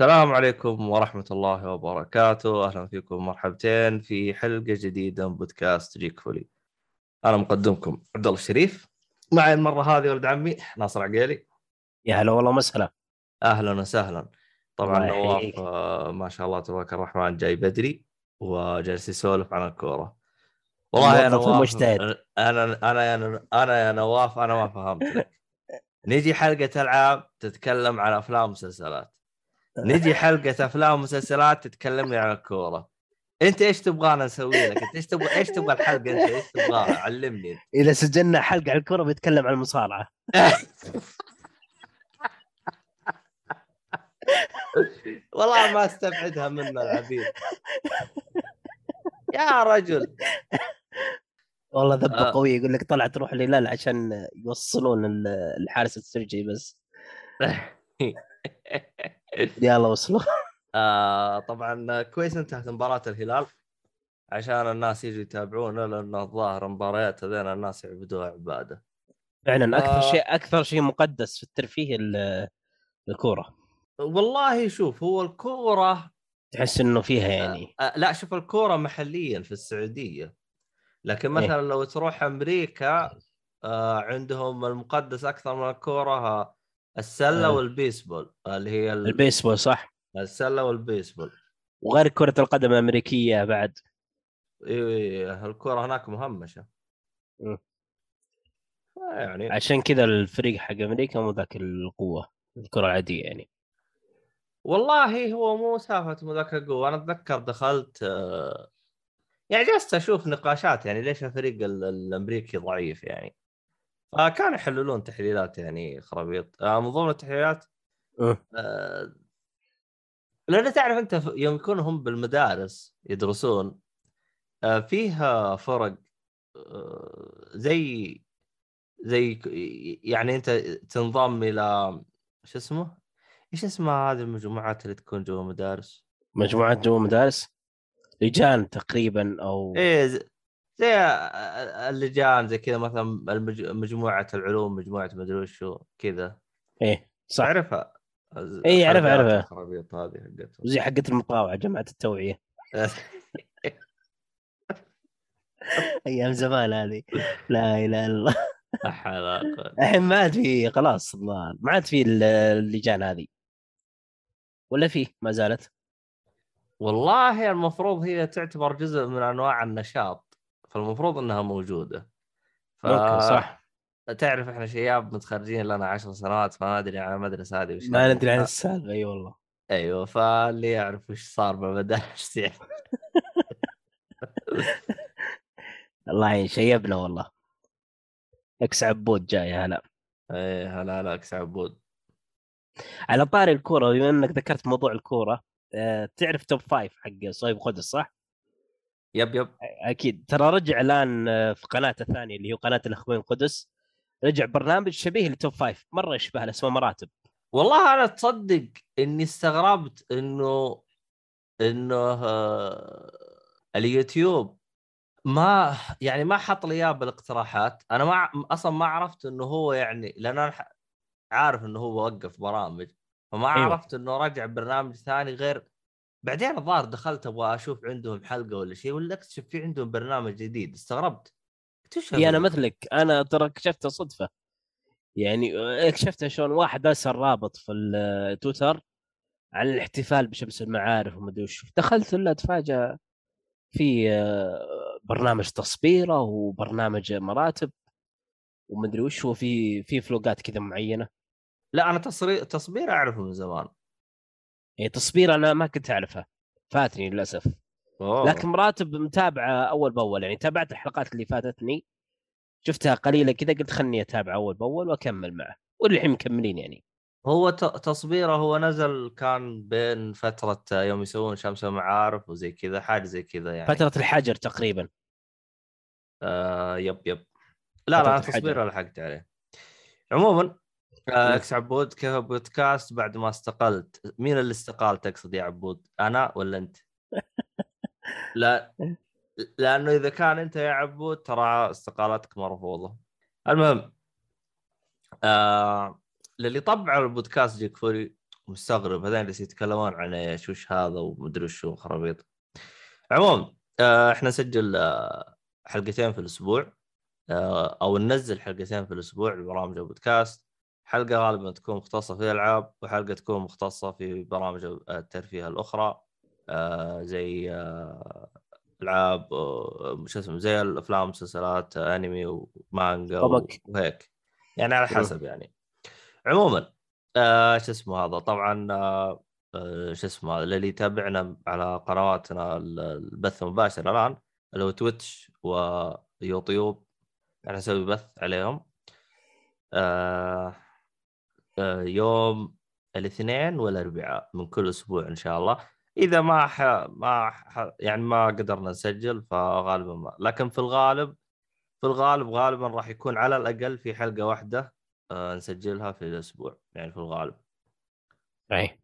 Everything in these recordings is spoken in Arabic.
السلام عليكم ورحمة الله وبركاته. أهلا فيكم مرحبتين في حلقة جديدة من بودكاست جيك فولي. أنا مقدمكم عبد الله الشريف. معي المرة هذه ولد عمي ناصر عقيلي. يا هلا والله مسهلا. أهلا وسهلا. طبعا نواف. آه، ما شاء الله تبارك الرحمن جاي بدري وجالس يسولف عن الكورة. والله يا نواف ومجتهد. أنا أنا يا أنا يا نواف أنا ما فهمت لك. نجي حلقة ألعاب تتكلم عن أفلام ومسلسلات. نجي حلقة أفلام ومسلسلات تتكلمني عن الكورة أنت إيش تبغانا نسوي لك؟ أنت إيش تبغى إيش تبغى الحلقة أنت إيش تبغاها؟ علمني. إذا سجلنا حلقة عن الكره بيتكلم عن المصارعة والله ما استبعدها منا العبيد يا رجل والله ذبة آه. قوية يقول لك طلع تروح الهلال عشان يوصلون ال- الحارس السرجي بس يلا وصلوا آه طبعا كويس انتهت مباراة الهلال عشان الناس يجوا يتابعونا لأن الظاهر مباريات هذين الناس يعبدوها عبادة. فعلا أكثر آه. شيء أكثر شيء مقدس في الترفيه ال- الكورة والله شوف هو الكورة تحس إنه فيها يعني آه لا شوف الكورة محليا في السعودية لكن إيه. مثلا لو تروح أمريكا آه عندهم المقدس أكثر من الكورة آه، السلة آه. والبيسبول اللي هي ال- البيسبول صح. السلة والبيسبول. وغير كرة القدم الأمريكية بعد. إيه الكوره هناك مهمشة. مم. يعني. عشان كذا الفريق حق أمريكا مو ذاك القوة الكرة العادية يعني. والله هو مو سالفة مذاك القوة. أنا أتذكر دخلت آه، يعني جلست أشوف نقاشات يعني ليش الفريق ال- الأمريكي ضعيف يعني. فكانوا يحللون تحليلات يعني خرابيط آه، من ضمن التحليلات أه. آه، لأن تعرف أنت يوم يكونوا هم بالمدارس يدرسون آه، فيها فرق آه، زي زي يعني أنت تنضم إلى شو اسمه؟ إيش اسمها هذه المجموعات اللي تكون جوا المدارس؟ مجموعات جوا مدارس لجان تقريبا أو إيه زي اللجان زي كذا مثلا المج... مجموعة العلوم مجموعة مدري وشو كذا. إيه صح. تعرفها إيه، أعرفها، الحلقات أعرفها. الخرابيط هذه حقتهم. زي حقت المطاوعه جماعة التوعية. أيام زمان هذه. لا إله إلا الله. الحين ما عاد في خلاص ما عاد في ال- اللجان هذه. ولا في ما زالت. والله المفروض هي تعتبر جزء من أنواع النشاط. فالمفروض إنها موجودة. ف... ممكن صح. تعرف إحنا شياب متخرجين لنا عشر سنوات فما ندري عن المدرسة هذه وش ما. ندري عن السالفة أي والله. أيوه فاللي يعرف وش صار بالمدارس يعني. الله يعين شيبنا والله. أكس عبود جاي هلا. إيه هلا هلا أكس عبود. على طاري الكورة بما إنك ذكرت موضوع الكورة أه تعرف Top Five حق صهيب قدس صح؟ yep yep. أكيد. ترى رجع الآن آه، في قناته الثانية اللي هي قناة الأخوين قدس رجع برنامج شبيه ل Top Five. مرة يشبه له اسمه مراتب. والله أنا تصدق إني استغربت إنه إنه آه، اليوتيوب ما يعني ما حط لي إياه بالاقتراحات. أنا ما أصلا ما عرفت إنه هو يعني لأن أنا عارف إنه هو وقف برامج. فما أيوة. عرفت إنه رجع برنامج ثاني غير بعدين الظاهر دخلت أبغى أشوف عندهم حلقة ولا شيء ولا أكتشف في عندهم برنامج جديد استغربت. هي أنا؟ مثلك أنا ترى اكتشفتها صدفة. يعني اكتشفتها شلون واحد أرسل رابط في التويتر عن الاحتفال بشمس المعارف ومدري وش. دخلت الا اتفاجأ في آه، برنامج تصبيره وبرنامج مراتب ومدري وش وفي في فلوقات كذا معينة. لا أنا تصري... تصبير أعرفه من زمان. يعني تصبير أنا ما كنت أعرفها. فاتني للأسف. أوه. لكن مراتب متابعة أول بأول. يعني تابعت الحلقات اللي فاتتني. شفتها قليلة كذا قلت خلني أتابع أول بأول وأكمل معه. والحين مكملين يعني. هو تصبيره هو نزل كان بين فترة يوم يسوون شمس المعارف وزي كذا حاجة زي كذا يعني. فترة الحجر تقريبا. آه يب يب. لا لا. تصبيره لحقت عليه. عموما. إكس عبود كيف بودكاست بعد ما استقلت؟ مين اللي استقال تقصد يا عبود؟ أنا ولا أنت؟ لا لأنه إذا كان أنت يا عبود ترى استقالتك مرفوضة. المهم آه للي طبعوا البودكاست جيك فوري مستغرب هذين اللي يتكلمون عن إيش؟ وش هذا؟ ومدري وشو خرابيط. عموما آه إحنا نسجل آه حلقتين في الأسبوع آه أو ننزل حلقتين في الأسبوع لبرامج البودكاست. حلقة غالبا تكون مختصة في الألعاب وحلقة تكون مختصة في برامج الترفيه الأخرى. آه زي آه ألعاب آه، شو اسمه زي الأفلام مسلسلات أنمي ومانجا. وهيك. يعني على حسب يعني. عموما آه شو اسمه هذا؟ طبعا آه آه، شو اسمه هذا؟ اللي يتابعنا على قنواتنا ال- البث المباشر الآن اللي هو تويتش ويوتيوب إحنا نسوي بث عليهم. آه يوم الاثنين والأربعاء من كل أسبوع إن شاء الله. إذا ما ح... ما ح... يعني ما قدرنا نسجل فغالبا ما. لكن في الغالب في الغالب غالبا راح يكون على الأقل في حلقة واحدة آه نسجلها في الأسبوع يعني في الغالب. اي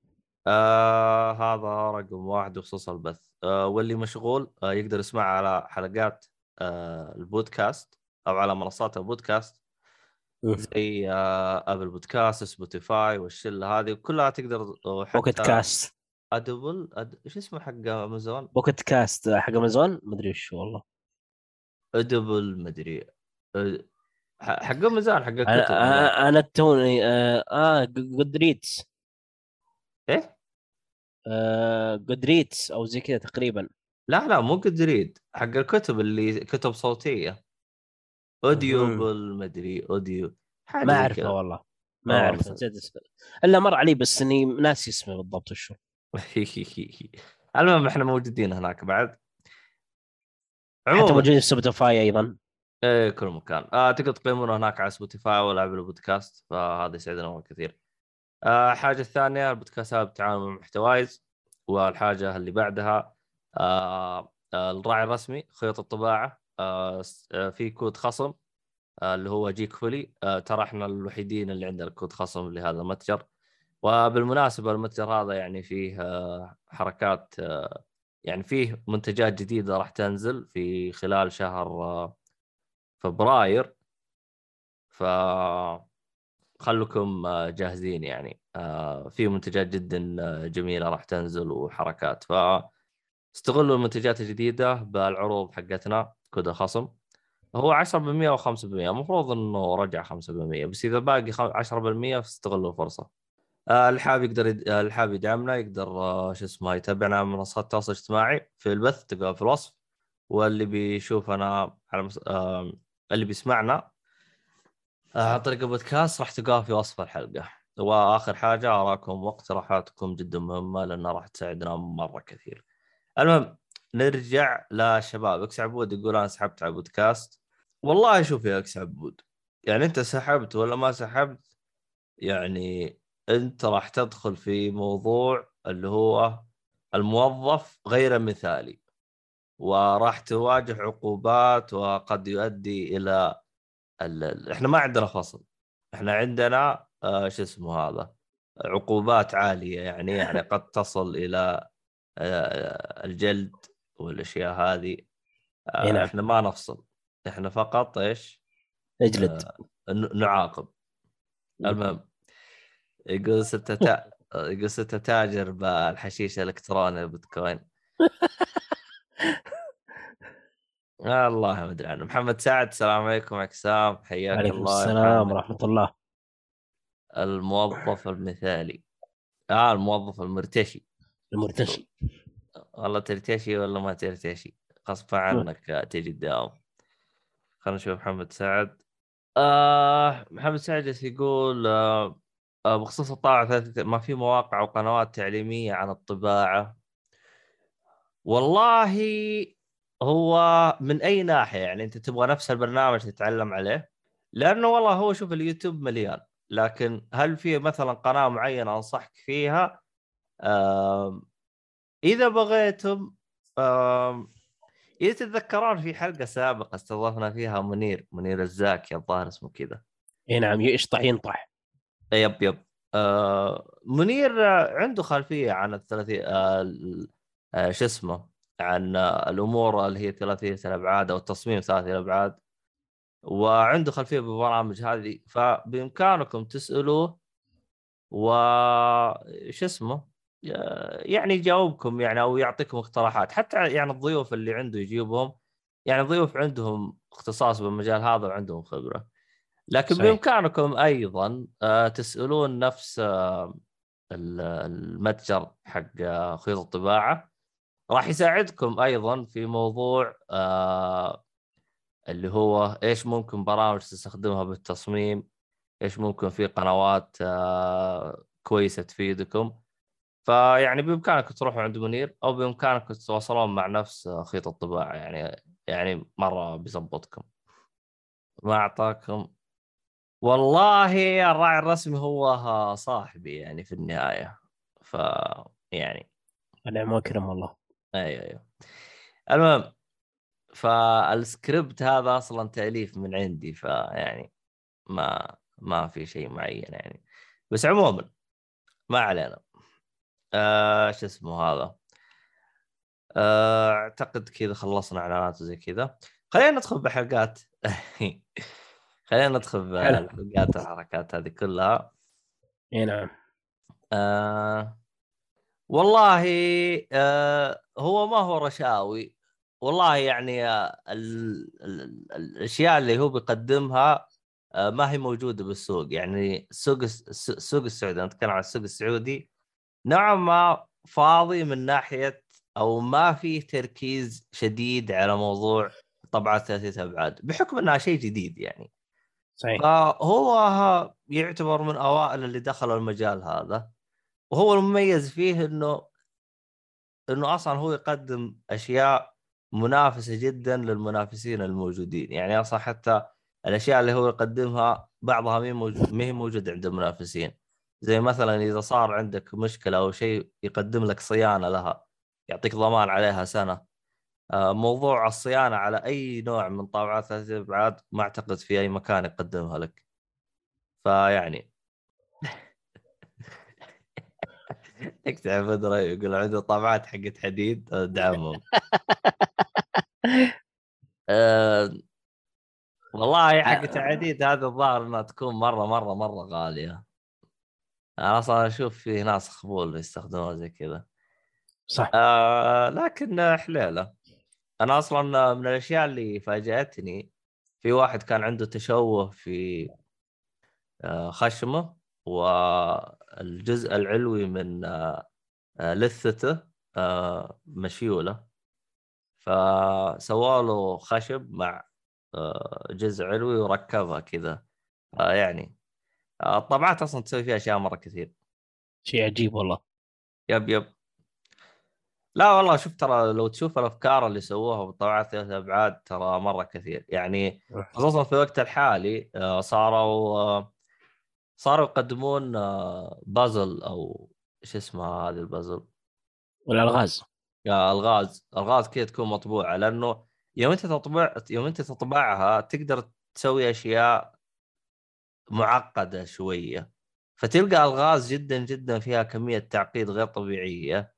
آه هذا رقم واحد بخصوص البث. آه واللي مشغول آه يقدر يسمع على حلقات آه البودكاست أو على منصات البودكاست. زي آه Apple Podcast Spotify والشلة هذه كلها تقدر Pocket Cast Audible أد... إيش اسمه حق Amazon؟ Pocket Cast حق امازون مدري وش والله. Audible مدري ح- حق امازون حق الكتب أنا. أنا- توني آه, آه Goodreads إيه؟ آه Goodreads أو زي كذا تقريبا. لا لا مو Goodread حق الكتب اللي كتب صوتية. Audible مدري audio حاجة ما اعرفه. والله. آه، ما اعرف والله. نسيت اسمه إلا مر علي بس إني ناسي اسمه بالضبط وشو المهم إحنا موجودين هناك بعد. حتى عموما. موجودين في Spotify أيضا. إيه كل مكان. آه تقدر تقيمونا هناك على Spotify ولا Apple Podcast فهذا يسعدنا مره كثير. آه الحاجة الثانية البودكاستات بتعاون مع محتوايز والحاجة اللي بعدها آه آه الراعي الرسمي خيط الطباعة. آه آه في كود خصم آه اللي هو جيك فولي آه ترى إحنا الوحيدين اللي عندنا كود خصم لهذا المتجر. وبالمناسبة المتجر هذا يعني فيه آه حركات آه يعني فيه منتجات جديدة راح تنزل في خلال شهر آه فبراير. ف خلكم آه، جاهزين يعني. آه، في منتجات جدا آه، جميلة راح تنزل وحركات. ف استغلوا المنتجات الجديدة بالعروض حقتنا. كود الخصم هو 10% و 5% المفروض إنه رجع 5% بس إذا باقي خم- 10% فاستغلوا الفرصة. آه، اللي حاب يقدر يد... آه، اللي حاب يدعمنا يقدر آه، شو اسمه يتابعنا على منصات التواصل الاجتماعي في البث تلقاه في الوصف. واللي بيشوفنا على مس... اللي بيسمعنا عن طريق البودكاست راح تلقاه في وصف الحلقة. وآخر حاجة اراكم واقتراحاتكم جدا مهمة لأنها راح تساعدنا مرة كثير. المهم نرجع للشباب أكس عبود يقول أنا سحبت على البودكاست والله شوف يا أكس عبود يعني أنت سحبت ولا ما سحبت يعني أنت راح تدخل في موضوع اللي هو الموظف غير مثالي وراح تواجه عقوبات وقد يؤدي إلى ال... إحنا ما عندنا فصل إحنا عندنا آه شو اسمه هذا عقوبات عالية يعني يعني قد تصل إلى آه الجلد. والأشياء هذه آه نعم. إحنا ما نفصل. إحنا فقط إيش؟ اجلد آه نعاقب. المهم يقول ستة تا... يقول ستة تاجر بالحشيش الإلكتروني البيتكوين آه الله ما أدري عنه. محمد سعد السلام عليكم عكسام حياك عليكم الله السلام. ورحمة الله. الموظف المثالي. آه الموظف المرتشي. المرتشي. والله ترتشي ولا ما ترتشي غصب عنك تجي الدوام خلينا نشوف محمد سعد. آه محمد سعد يقول؟ آه آه، بخصوص الطابعه ثلاثة- ما في مواقع وقنوات تعليمية عن الطباعة. والله هو من أي ناحية يعني أنت تبغى نفس البرنامج تتعلم عليه؟ لأنه والله هو شوف اليوتيوب مليان لكن هل في مثلا قناة معينة أنصحك فيها؟ آم، إذا بغيتم إذا تتذكرون في حلقة سابقة استضفنا فيها منير منير الزاكي الظاهر اسمه كذا. إي نعم يشطح ينطح. يب يب. آه منير عنده خلفية عن الثلاثي آه آه شو اسمه عن الأمور اللي هي ثلاثيه الابعاد أو التصميم ثلاثي الابعاد وعنده خلفية بالبرامج هذه فبإمكانكم تسألوه و شو اسمه يعني يجاوبكم يعني أو يعطيكم اقتراحات. حتى يعني الضيوف اللي عنده يجيبهم يعني ضيوف عندهم اختصاص بالمجال هذا وعندهم خبرة. لكن صحيح. بإمكانكم أيضا آه، تسألون نفس آه، ال- المتجر حق آه، خيوط الطباعة. راح يساعدكم أيضا في موضوع آه، اللي هو إيش ممكن برامج تستخدمها بالتصميم إيش ممكن في قنوات آه، كويسة تفيدكم. فيعني بامكانكم تروحوا عند منير أو بامكانكم تتواصلون مع نفس خيط الطباعة يعني يعني مرة بيظبطكم ما اعطاكم والله الراعي الرسمي هو صاحبي يعني في النهاية. ف يعني نعم وكرم الله. أيوه أيوه. المهم فالسكريبت هذا أصلا تأليف من عندي فيعني ما ما في شيء معين يعني. بس عموما ما علينا. آه شو اسمه هذا؟ آه أعتقد كذا خلصنا إعلانات وزي كذا. خلينا ندخل بحلقات. خلينا ندخل. بحلقات الحركات هذه كلها. إي نعم. آه والله آه هو ما هو رشاوي. والله يعني آه ال ال ال الأشياء اللي هو بيقدمها آه ما هي موجودة بالسوق. يعني السوق الس- السوق السعودي أنا أتكلم عن السوق السعودي. نوعا ما فاضي من ناحية أو ما فيه تركيز شديد على موضوع طبعات ثلاثية أبعاد بحكم إنها شيء جديد يعني. صحيح. فهو يعتبر من أوائل اللي دخلوا المجال هذا وهو المميز فيه إنه إنه أصلا هو يقدم أشياء منافسة جدا للمنافسين الموجودين. يعني أصلا حتى الأشياء اللي هو يقدمها بعضها ما هي موجودة عند المنافسين. زي مثلا إذا صار عندك مشكلة أو شيء يقدم لك صيانة لها يعطيك ضمان عليها سنة. آه، موضوع الصيانة على أي نوع من طابعات ثلاثيه ابعاد ما أعتقد في أي مكان يقدمها لك. فيعني اكتب بدر يقول عنده طابعات حقت حديد آه، دعمهم أه والله حقت حديد هذا الظاهر إنها تكون مرة مرة مرة غالية. أنا أصلا أشوف في ناس خبول يستخدموها زي كذا. صح. آه لكن حليلة. أنا أصلا من الأشياء اللي فاجأتني في واحد كان عنده تشوه في آه، خشمه والجزء العلوي من آه، لثته آه، مشيولة. فسووا له خشب مع جزء علوي وركبها كذا. يعني آه، الطبعات أصلا تسوي فيها أشياء مرة كثير. شيء عجيب والله. يب يب. لا والله شوف ترى لو تشوف الأفكار اللي سووها بالطبعات ثلاث أبعاد ترى مرة كثير. يعني خصوصا في الوقت الحالي آه، صاروا آه، صاروا يقدمون بازل أو إيش اسمها هذه البازل؟ والألغاز. يا ألغاز. ألغاز كذا تكون مطبوعة لأنه يوم أنت تطبع يوم أنت تطبعها تقدر تسوي أشياء معقدة شوية فتلقى ألغاز جدا جدا فيها كمية تعقيد غير طبيعية.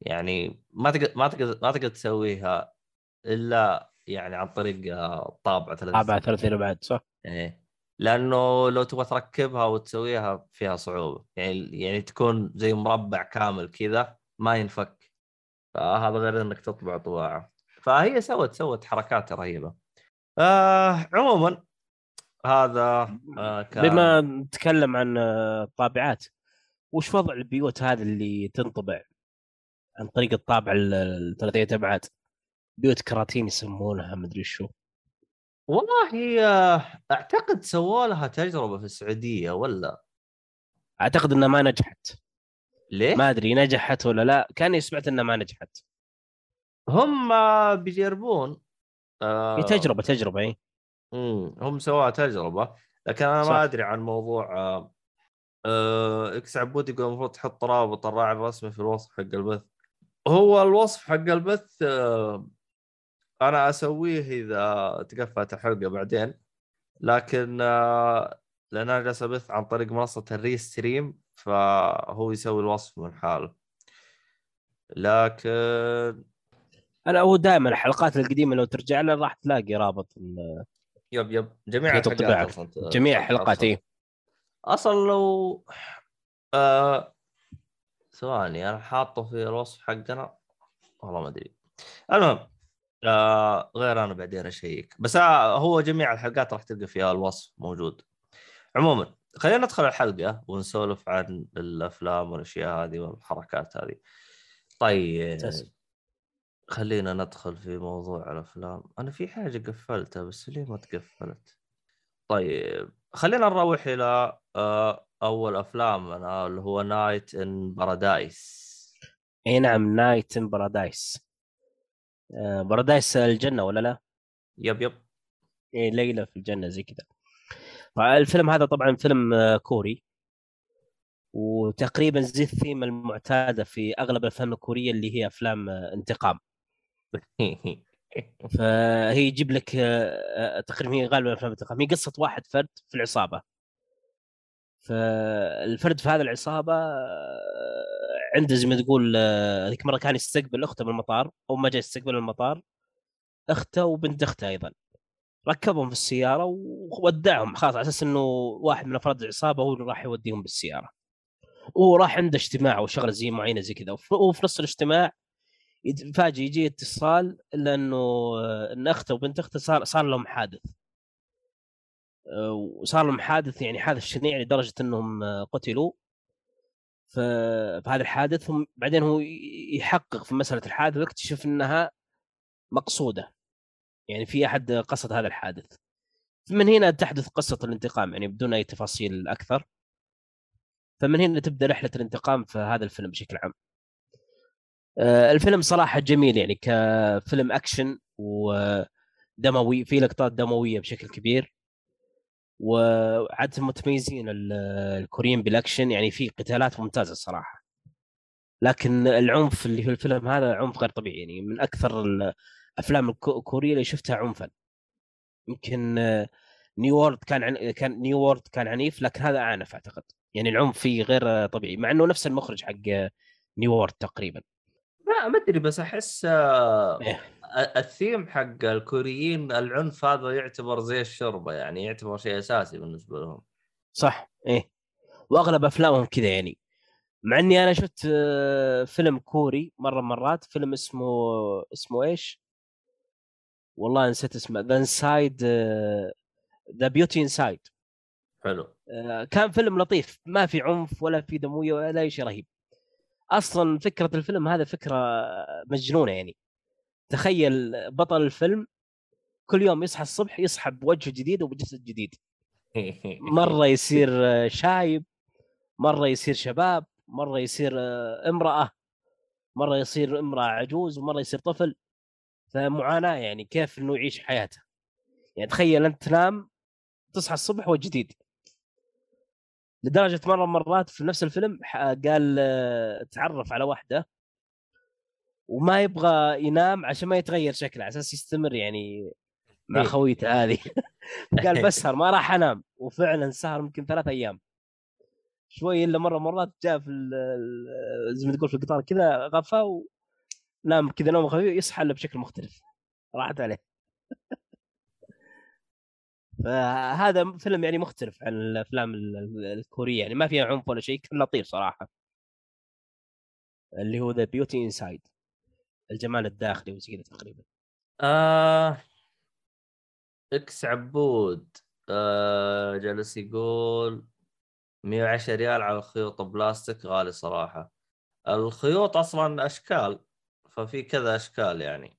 يعني ما تقدر ما تقدر ما تقدر تسويها إلا يعني عن طريق آه، طابعه ثلاث طابعة ثلاثين بعد صح؟ إيه. لأنه لو تبغى تركبها وتسويها فيها صعوبة. يعني يعني تكون زي مربع كامل كذا ما ينفك. فهذا غير إنك تطبع طباعة. فهي سوت سوت حركات رهيبة. آه عموما هذا آه كان بما نتكلم عن آه، الطابعات وش وضع البيوت هذه اللي تنطبع؟ عن طريق الطابع ال- الثلاثية ابعاد بيوت كراتين يسمونها مدري شو. والله آه، أعتقد سووا لها تجربة في السعودية ولا؟ أعتقد إنها ما نجحت. ليه؟ ما أدري نجحت ولا لا. كاني سمعت إنها ما نجحت. هم بيجربون آه تجربة تجربة إي. مم. هم سووا تجربة لكن أنا صح. ما أدري عن موضوع آه آه إكس عبود يقول المفروض تحط رابط الراعي الرسمي في الوصف حق البث هو الوصف حق البث آه أنا أسويه إذا تقفلت الحلقة بعدين لكن آه لأن أنا جالس أبث عن طريق منصة الريستريم فهو يسوي الوصف من حاله لكن أنا هو دائما الحلقات القديمة لو ترجع لها راح تلاقي رابط يب يب. جميع. الحلقات أصلاً جميع الحلقات. اي أصلا. لو آه... ثواني أنا حاطه في الوصف حقنا. والله ما أدري. المهم آه... غير أنا بعدين أشيك. بس آه هو جميع الحلقات راح تلقى فيها الوصف موجود. عموما خلينا ندخل الحلقة ونسولف عن الأفلام والأشياء هذه والحركات هذه. طيب. خلينا ندخل في موضوع الأفلام. أنا في حاجة قفلتها بس ليه ما تقفلت؟ طيب خلينا نروح إلى آه، أول افلامنا اللي هو Night in Paradise إي نعم Night in Paradise paradise الجنة ولا لا؟ yep yep. إي ليلة في الجنة زي كذا. الفيلم هذا طبعا فيلم آه، كوري. وتقريبا زي الثيم المعتادة في أغلب الأفلام الكورية اللي هي أفلام آه، انتقام. فهي يجيب لك آه، آه، تقريبا هي غالبا افلام هي قصة واحد فرد في العصابة. فالفرد في هذه العصابة آه، عنده زي ما تقول هذيك مرة كان يستقبل أخته من المطار أو ما جاء يستقبل المطار. أخته وبنت أخته أيضا. ركبهم في السيارة وودعهم خلاص على أساس إنه واحد من أفراد العصابة هو اللي راح يوديهم بالسيارة. وراح عنده اجتماع وشغلة زي معينه زي كذا. وف- وفي نص الاجتماع فاجئ يجي اتصال الا انه آه، إن أخته وبنت أخته صار صار لهم حادث. آه، وصار لهم حادث يعني حادث شنيع لدرجة إنهم آه، قتلوا. ف- في هذا الحادث هم بعدين هو يحقق في مسألة الحادث ويكتشف إنها مقصودة. يعني في أحد قصد هذا الحادث. من هنا تحدث قصة الانتقام يعني بدون أي تفاصيل أكثر. فمن هنا تبدأ رحلة الانتقام في هذا الفيلم بشكل عام. آه، الفيلم صراحة جميل يعني كفيلم أكشن ودموي في لقطات دموية بشكل كبير. وعادة متميزين ال- الكوريين بالأكشن يعني في قتالات ممتازة الصراحه لكن العنف اللي في الفيلم هذا عنف غير طبيعي يعني من أكثر الافلام الكو- الكورية اللي شفتها عنفا. يمكن آه، New World كان عن... كان New World كان عنيف لكن هذا أعنف أعتقد. يعني العنف فيه غير آه، طبيعي مع إنه نفس المخرج حق آه، New World تقريبا. لا ما أدري بس أحس آه، إيه. الثيم حق الكوريين العنف هذا يعتبر زي الشوربة يعني يعتبر شيء أساسي بالنسبة لهم. صح إيه. وأغلب أفلامهم كذا يعني. مع إني أنا شفت آه، فيلم كوري مرة مرات فيلم اسمه اسمه إيش؟ والله نسيت اسمه The Inside The Beauty Inside حلو. كان فيلم لطيف ما في عنف ولا في دموية ولا أي شيء رهيب. أصلا فكرة الفيلم هذا فكرة مجنونة يعني. تخيل بطل الفيلم كل يوم يصحى الصبح يصحى بوجه جديد وبجسد جديد. مرة يصير شايب مرة يصير شباب مرة يصير امرأة مرة يصير امرأة عجوز ومرة يصير طفل. فمعاناة يعني كيف إنه يعيش حياته. يعني تخيل أنت تنام تصحى الصبح هو جديد. لدرجة مرة مرات في نفس الفيلم قال آه، تعرف على واحدة وما يبغى ينام عشان ما يتغير شكله على أساس يستمر يعني مع إيه. خويته هذه. قال بسهر ما راح أنام. وفعلا سهر يمكن ثلاث أيام. شوي إلا مرة مرات جاء في زي ما تقول في القطار كذا غفى ونام كذا نوم خفيف يصحى له بشكل مختلف. راحت عليه. فهذا فيلم يعني مختلف عن الأفلام ال- ال- الكورية يعني ما فيها عنف ولا شيء كان لطيف صراحة. اللي هو The Beauty Inside الجمال الداخلي وزي كذا تقريبا. آه إكس عبود آه جالس يقول 110 ريال على خيوط بلاستيك غالي صراحة. الخيوط أصلا أشكال ففي كذا أشكال يعني.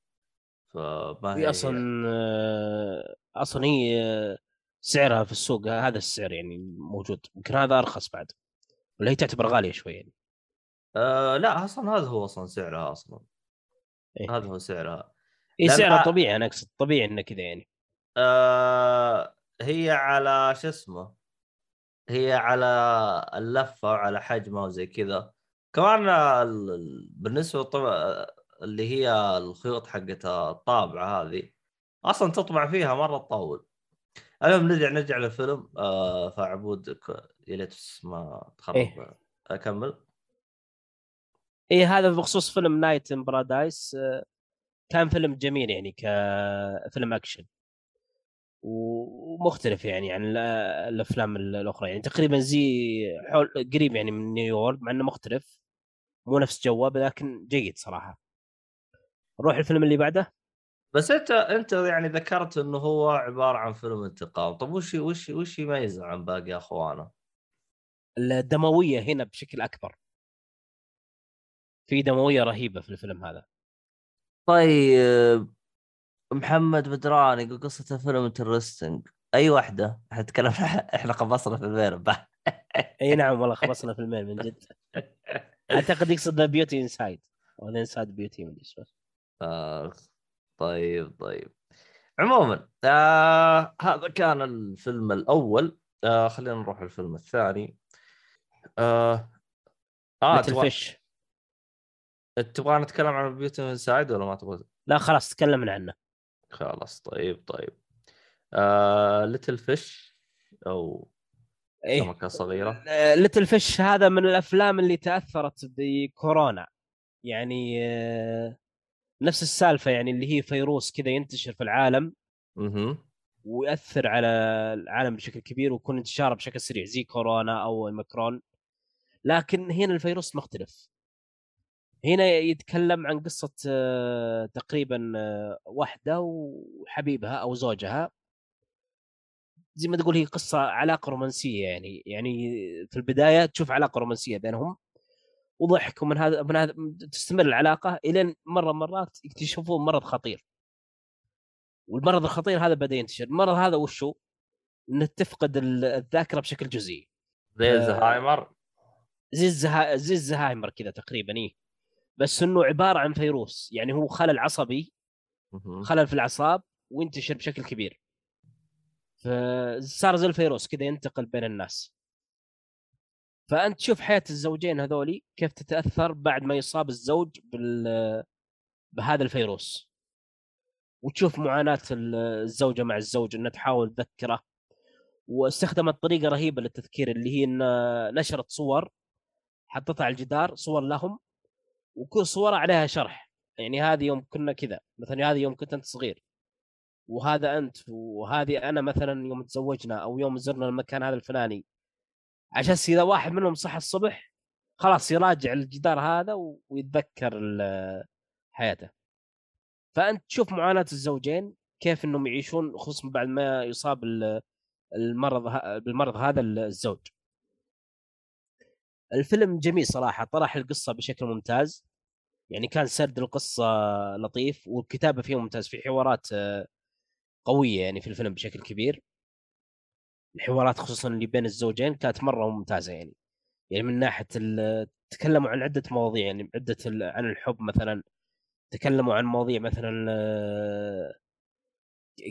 فما هي هي أصلا آه، أصلا هي سعرها في السوق هذا السعر يعني موجود يمكن هذا أرخص بعد ولا هي تعتبر غالية شوي يعني. آه لا أصلا هذا هو أصلا سعرها أصلا. إيه. هذا هو سعرها. اي سعرها طبيعي أنا أقصد طبيعي إنه كذا يعني. آه هي على شو اسمه هي على اللفة وعلى حجمها وزي كذا. كمان ال- ال- بالنسبة طبعا اللي هي الخيوط حقت الطابعة هذه أصلا تطبع فيها مرة تطول. المهم نرجع نرجع للفيلم. آه فعبود يا ليت ما تخرب. إيه. أكمل. اي هذا بخصوص فيلم Night in Paradise كان فيلم جميل يعني كفيلم أكشن. ومختلف يعني عن ال- الأفلام الأخرى. يعني تقريبا زي حول قريب يعني من نيويورك مع إنه مختلف. مو نفس جوه لكن جيد صراحة. نروح الفيلم اللي بعده. بس انت انت يعني ذكرت انه هو عبارة عن فيلم انتقام. طب وش وش وش يميزه عن باقي اخوانه؟ الدموية هنا بشكل أكبر. في دموية رهيبة في الفيلم هذا. طيب. محمد بدران يقول قصة الفيلم interesting أي واحدة؟ إحنا تكلمنا إحنا خلصنا الفيلم بح. أي نعم والله خلصنا فيلمين من جد. أعتقد يقصد The Beauty Inside ولا Inside Beauty ما أدري شو طيب طيب. عموما آه هذا كان الفيلم الأول. آه خلينا نروح الفيلم الثاني. آه آه مثل تبغى Fish تبغى نتكلم عن Beauty Inside ولا ما تبغى؟ لا خلاص تكلمنا عنه. خلاص طيب طيب. آه Little Fish أو إيه. سمكة صغيرة. Little Fish هذا من الأفلام اللي تأثرت بكورونا. يعني آه، نفس السالفة يعني اللي هي فيروس كذا ينتشر في العالم أها ويأثر على العالم بشكل كبير ويكون انتشاره بشكل سريع زي كورونا أو أوميكرون لكن هنا الفيروس مختلف. هنا يتكلم عن قصة آه، تقريبا آه، واحدة وحبيبها أو زوجها. زي ما تقول هي قصة علاقة رومانسية يعني يعني في البداية تشوف علاقة رومانسية بينهم. وضحك ومن هذا من هذا تستمر العلاقة إلين مرة مرات يكتشفون مرض خطير. والمرض الخطير هذا بدأ ينتشر. المرض هذا وشو؟ إنه تفقد ال- الذاكرة بشكل جزئي. زي الزهايمر؟ زي الزها... زي الزهايمر كذا تقريبا إيه. بس إنه عبارة عن فيروس. يعني هو خلل عصبي. خلل في الأعصاب وينتشر بشكل كبير. فصار زي الفيروس كذا ينتقل بين الناس. فأنت تشوف حياة الزوجين هذولي كيف تتأثر بعد ما يصاب الزوج بال بهذا الفيروس. وتشوف معاناة ال- الزوجة مع الزوج إنها تحاول تذكره. واستخدمت طريقة رهيبة للتذكير اللي هي إن نشرت صور حطتها على الجدار صور لهم وكل صورة عليها شرح. يعني هذه يوم كنا كذا مثلا هذه يوم كنت أنت صغير وهذا أنت وهذه أنا مثلا يوم تزوجنا أو يوم زرنا المكان هذا الفلاني. عشان إذا واحد منهم صحى الصبح خلاص يراجع الجدار هذا ويتذكر حياته. فأنت تشوف معاناة الزوجين كيف إنهم يعيشون خصوصا بعد ما يصاب ال- المرض بالمرض هذا الزوج. الفيلم جميل صراحة طرح القصة بشكل ممتاز. يعني كان سرد القصة لطيف والكتابة فيه ممتاز في حوارات آه، قوية يعني في الفيلم بشكل كبير. الحوارات خصوصا اللي بين الزوجين كانت مرة ممتازة يعني. يعني من ناحية تكلموا عن عدة مواضيع يعني عدة عن الحب مثلا تكلموا عن مواضيع مثلا آه،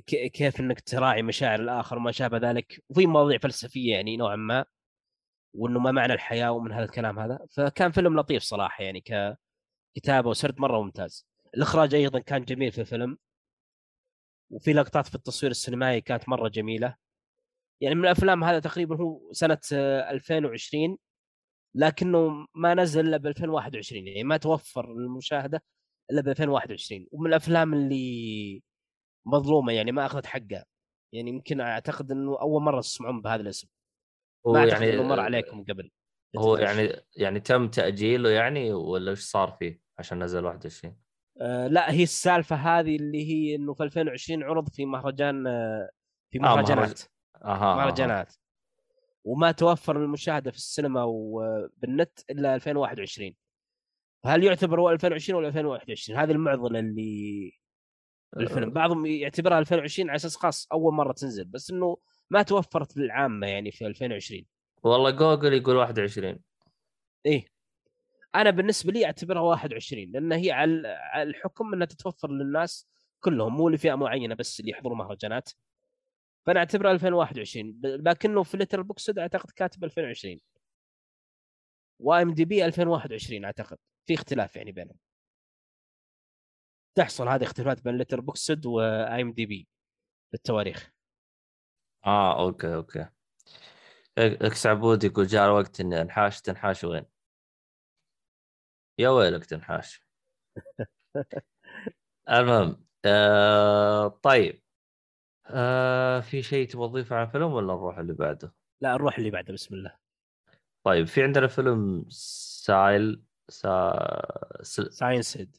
كيف إنك تراعي مشاعر الآخر وما شابه ذلك. وفي مواضيع فلسفية يعني نوعا ما وإنه ما معنى الحياة ومن هذا الكلام هذا. فكان فيلم لطيف صراحة يعني ككتابة وسرد مرة ممتاز. الإخراج أيضا كان جميل في الفيلم. وفي لقطات في التصوير السينمائي كانت مرة جميلة. يعني من الأفلام هذا تقريبا هو سنة آه، 2020 لكنه ما نزل إلا ب 2021 يعني ما توفر للمشاهده إلا ب 2021 ومن الأفلام اللي مظلومة يعني ما أخذت حقها. يعني يمكن أعتقد إنه أول مرة تسمعون بهذا الاسم. هو ما أعتقد يعني إنه مر عليكم قبل. هو يعني يعني تم تأجيله يعني ولا إيش صار فيه عشان نزل 21 آه لا هي السالفة هذه اللي هي إنه في 2020 عرض في مهرجان آه في آه، مهرجانات أها أها. مهرجانات وما توفر للمشاهده في السينما وبالنت إلا 2021 فهل يعتبر هو 2020 ولا 2021 هذه المعضلة اللي الفيلم. بعضهم يعتبرها 2020 على أساس خاص أول مرة تنزل بس إنه ما توفرت للعامة يعني في 2020 والله جوجل يقول 21 إيه. أنا بالنسبة لي أعتبرها 21 لأن هي على على الحكم إنها تتوفر للناس كلهم مو لفئة معينة بس اللي يحضروا مهرجانات. فانا اعتبرها 2021 ب- لكنه في Letterboxd اعتقد كاتب 2020 و IMDb 2021 اعتقد. في اختلاف يعني بينهم. تحصل هذه اختلافات بين Letterboxd و IMDb بالتواريخ. آه أوكي أوكي. إكس عبود يقول جاء الوقت إني أنحاش تنحاش وين؟ يا ويلك تنحاش. المهم آه طيب. آه في شيء تبغى تضيفه عن الفيلم ولا نروح اللي بعده؟ لا نروح اللي بعده بسم الله. طيب في عندنا فيلم سايل سا... سل... Silenced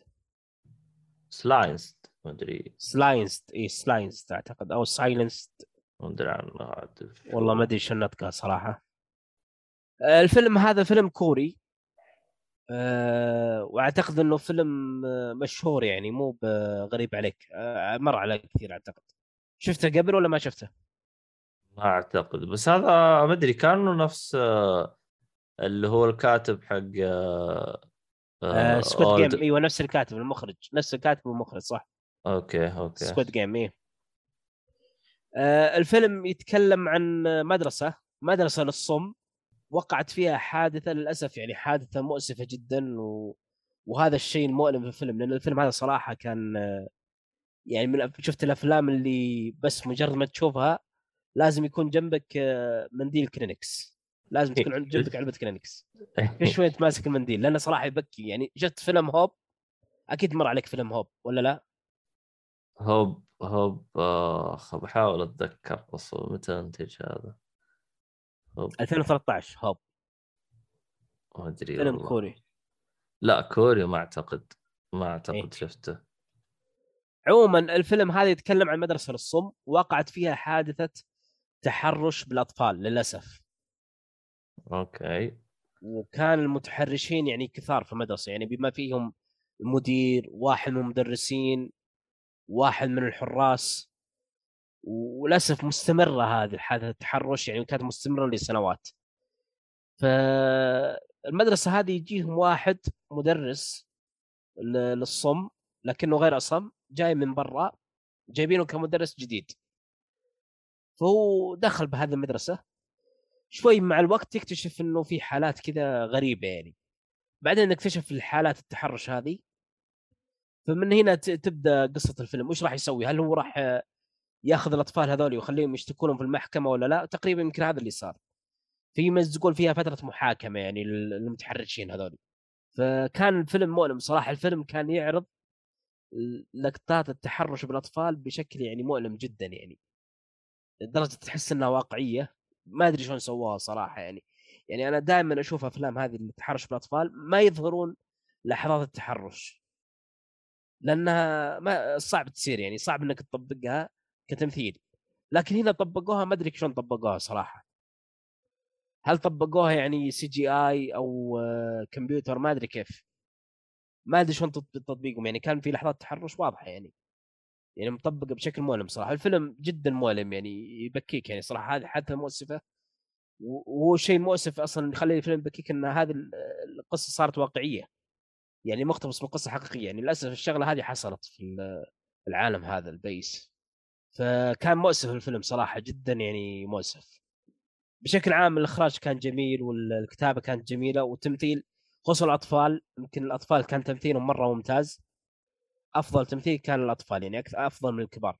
Silenced ما أدري. Silenced اي Silenced أعتقد أو Silenced ما أدري عنه والله ما أدري شو نطقها صراحة. الفيلم هذا فيلم كوري. أه وأعتقد إنه فيلم مشهور يعني مو غريب عليك. أه مر على كثير أعتقد. شفته قبل ولا ما شفته؟ ما أعتقد بس هذا ما أدري كانه نفس آه، اللي هو الكاتب حق آه، آه Squid Old- Game أيوه نفس الكاتب المخرج. نفس الكاتب والمخرج صح. أوكي أوكي. Squid Game إيه. آه الفيلم يتكلم عن مدرسة مدرسة للصم وقعت فيها حادثة للأسف يعني حادثة مؤسفة جدا و... وهذا الشيء المؤلم في الفيلم لأن الفيلم هذا صراحة كان آه، يعني من شفت الأفلام اللي بس مجرد ما تشوفها لازم يكون جنبك آه، منديل كلينكس لازم تكون عند جنبك علبة كلينكس كل شوية تماسك المنديل لأنه صراحة يبكي. يعني شفت فيلم Hope أكيد مر عليك فيلم هوب ولا لا؟ Hope Hope آخ بحاول أتذكر بس متى إنتج هذا؟ Hope 2013 Hope ما أدري فيلم. كوري. لا كوري ما أعتقد. ما أعتقد إيه. شفته. عموما الفيلم هذا يتكلم عن مدرسة للصم وقعت فيها حادثة تحرش بالأطفال للأسف. أوكي. وكان المتحرشين يعني كثار في المدرسة يعني بما فيهم المدير واحد من المدرسين واحد من الحراس. وللأسف مستمرة هذه حادثه التحرش يعني كانت مستمرة لسنوات. فالمدرسة هذه يجيهم واحد مدرس للصم لكنه غير أصم. جاي من برا جايبينه كمدرس جديد. فهو دخل بهذه المدرسة شوي مع الوقت يكتشف إنه في حالات كذا غريبة يعني. بعدين اكتشف الحالات التحرش هذه. فمن هنا تبدأ قصة الفيلم. وش راح يسوي؟ هل هو راح ياخذ الأطفال هذول ويخليهم يشتكونهم في المحكمة ولا لا؟ تقريبا يمكن هذا اللي صار. في يمزقون فيها فترة محاكمة يعني لل- للمتحرشين هذول. فكان الفيلم مؤلم صراحة. الفيلم كان يعرض لقطات التحرش بالأطفال بشكل يعني مؤلم جدا يعني. لدرجة تحس إنها واقعية. ما أدري شلون سووها صراحة يعني. يعني أنا دائما أشوف أفلام هذه التحرش بالأطفال ما يظهرون لحظات التحرش. لأنها ما صعب تصير يعني صعب إنك تطبقها كتمثيل. لكن هنا طبقوها ما أدري شلون طبقوها صراحة. هل طبقوها يعني CGI أو كمبيوتر؟ ما أدري كيف. ما أدري شلون تط- تطبيقهم يعني كان في لحظات تحرش واضحة يعني. يعني مطبقه بشكل مؤلم صراحة. الفيلم جدا مؤلم يعني يبكيك يعني صراحة. هذه حادثه مؤسفة. وهو شيء مؤسف أصلا يخلي الفيلم يبكيك إن هذه ال- القصة صارت واقعية. يعني مقتبس من قصة حقيقية. يعني للأسف الشغلة هذه حصلت في ال- العالم هذا البيس. فكان مؤسف الفيلم صراحة جدا يعني مؤسف. بشكل عام الإخراج كان جميل والكتابة كانت جميلة والتمثيل خصوصا الأطفال يمكن الأطفال كان تمثيلهم مرة ممتاز. أفضل تمثيل كان الأطفال يعني أفضل من الكبار.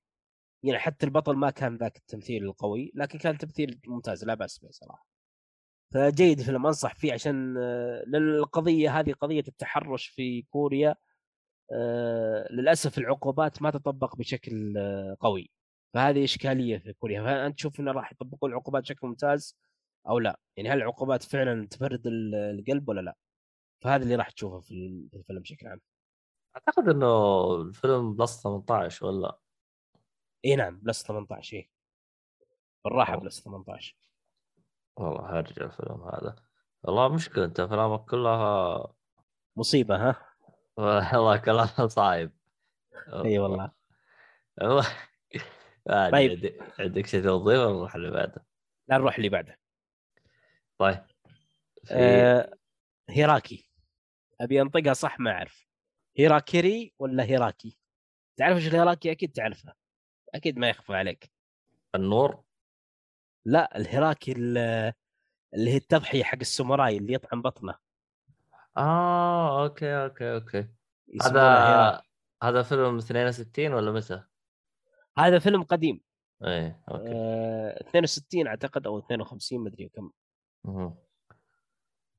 يعني حتى البطل ما كان ذاك التمثيل القوي لكن كان تمثيل ممتاز لا بأس به صراحة. فجيد الفيلم أنصح فيه عشان آه، لأن القضية هذه قضية التحرش في كوريا آه، للأسف العقوبات ما تطبق بشكل آه، قوي. فهذه إشكالية في كوريا. فانت تشوف إنه راح يطبقوا العقوبات بشكل ممتاز أو لا؟ يعني هل العقوبات فعلا تبرد ال- القلب ولا لا؟ فهذا اللي راح تشوفه في ال- في الفيلم بشكل عام. أعتقد إنه الفيلم plus 18 ولا؟ إي نعم plus 18 إيه بالراحة. plus 18 والله هرجع الفيلم هذا. والله مشكلة أنت افلامك كلها مصيبة ها؟ والله كلها صعب. إي والله. أدري، طيب. عندك- شيء توضيح ولا نروح اللي بعده؟ لا نروح اللي بعده. طيب. في آه هيراكي. أبي أنطقها صح ما أعرف. هيراكيري ولا هيراكي؟ تعرف إيش الهيراكي؟ أكيد تعرفها. أكيد ما يخفى عليك. النور؟ لا الهيراكي ال- اللي هي التضحية حق الساموراي اللي يطعن بطنه. آه أوكي أوكي أوكي. هيراكي. هذا هذا فيلم 62 ولا متى؟ هذا فيلم قديم. إيه أوكي. آه 62 أعتقد أو 52 مدري كم.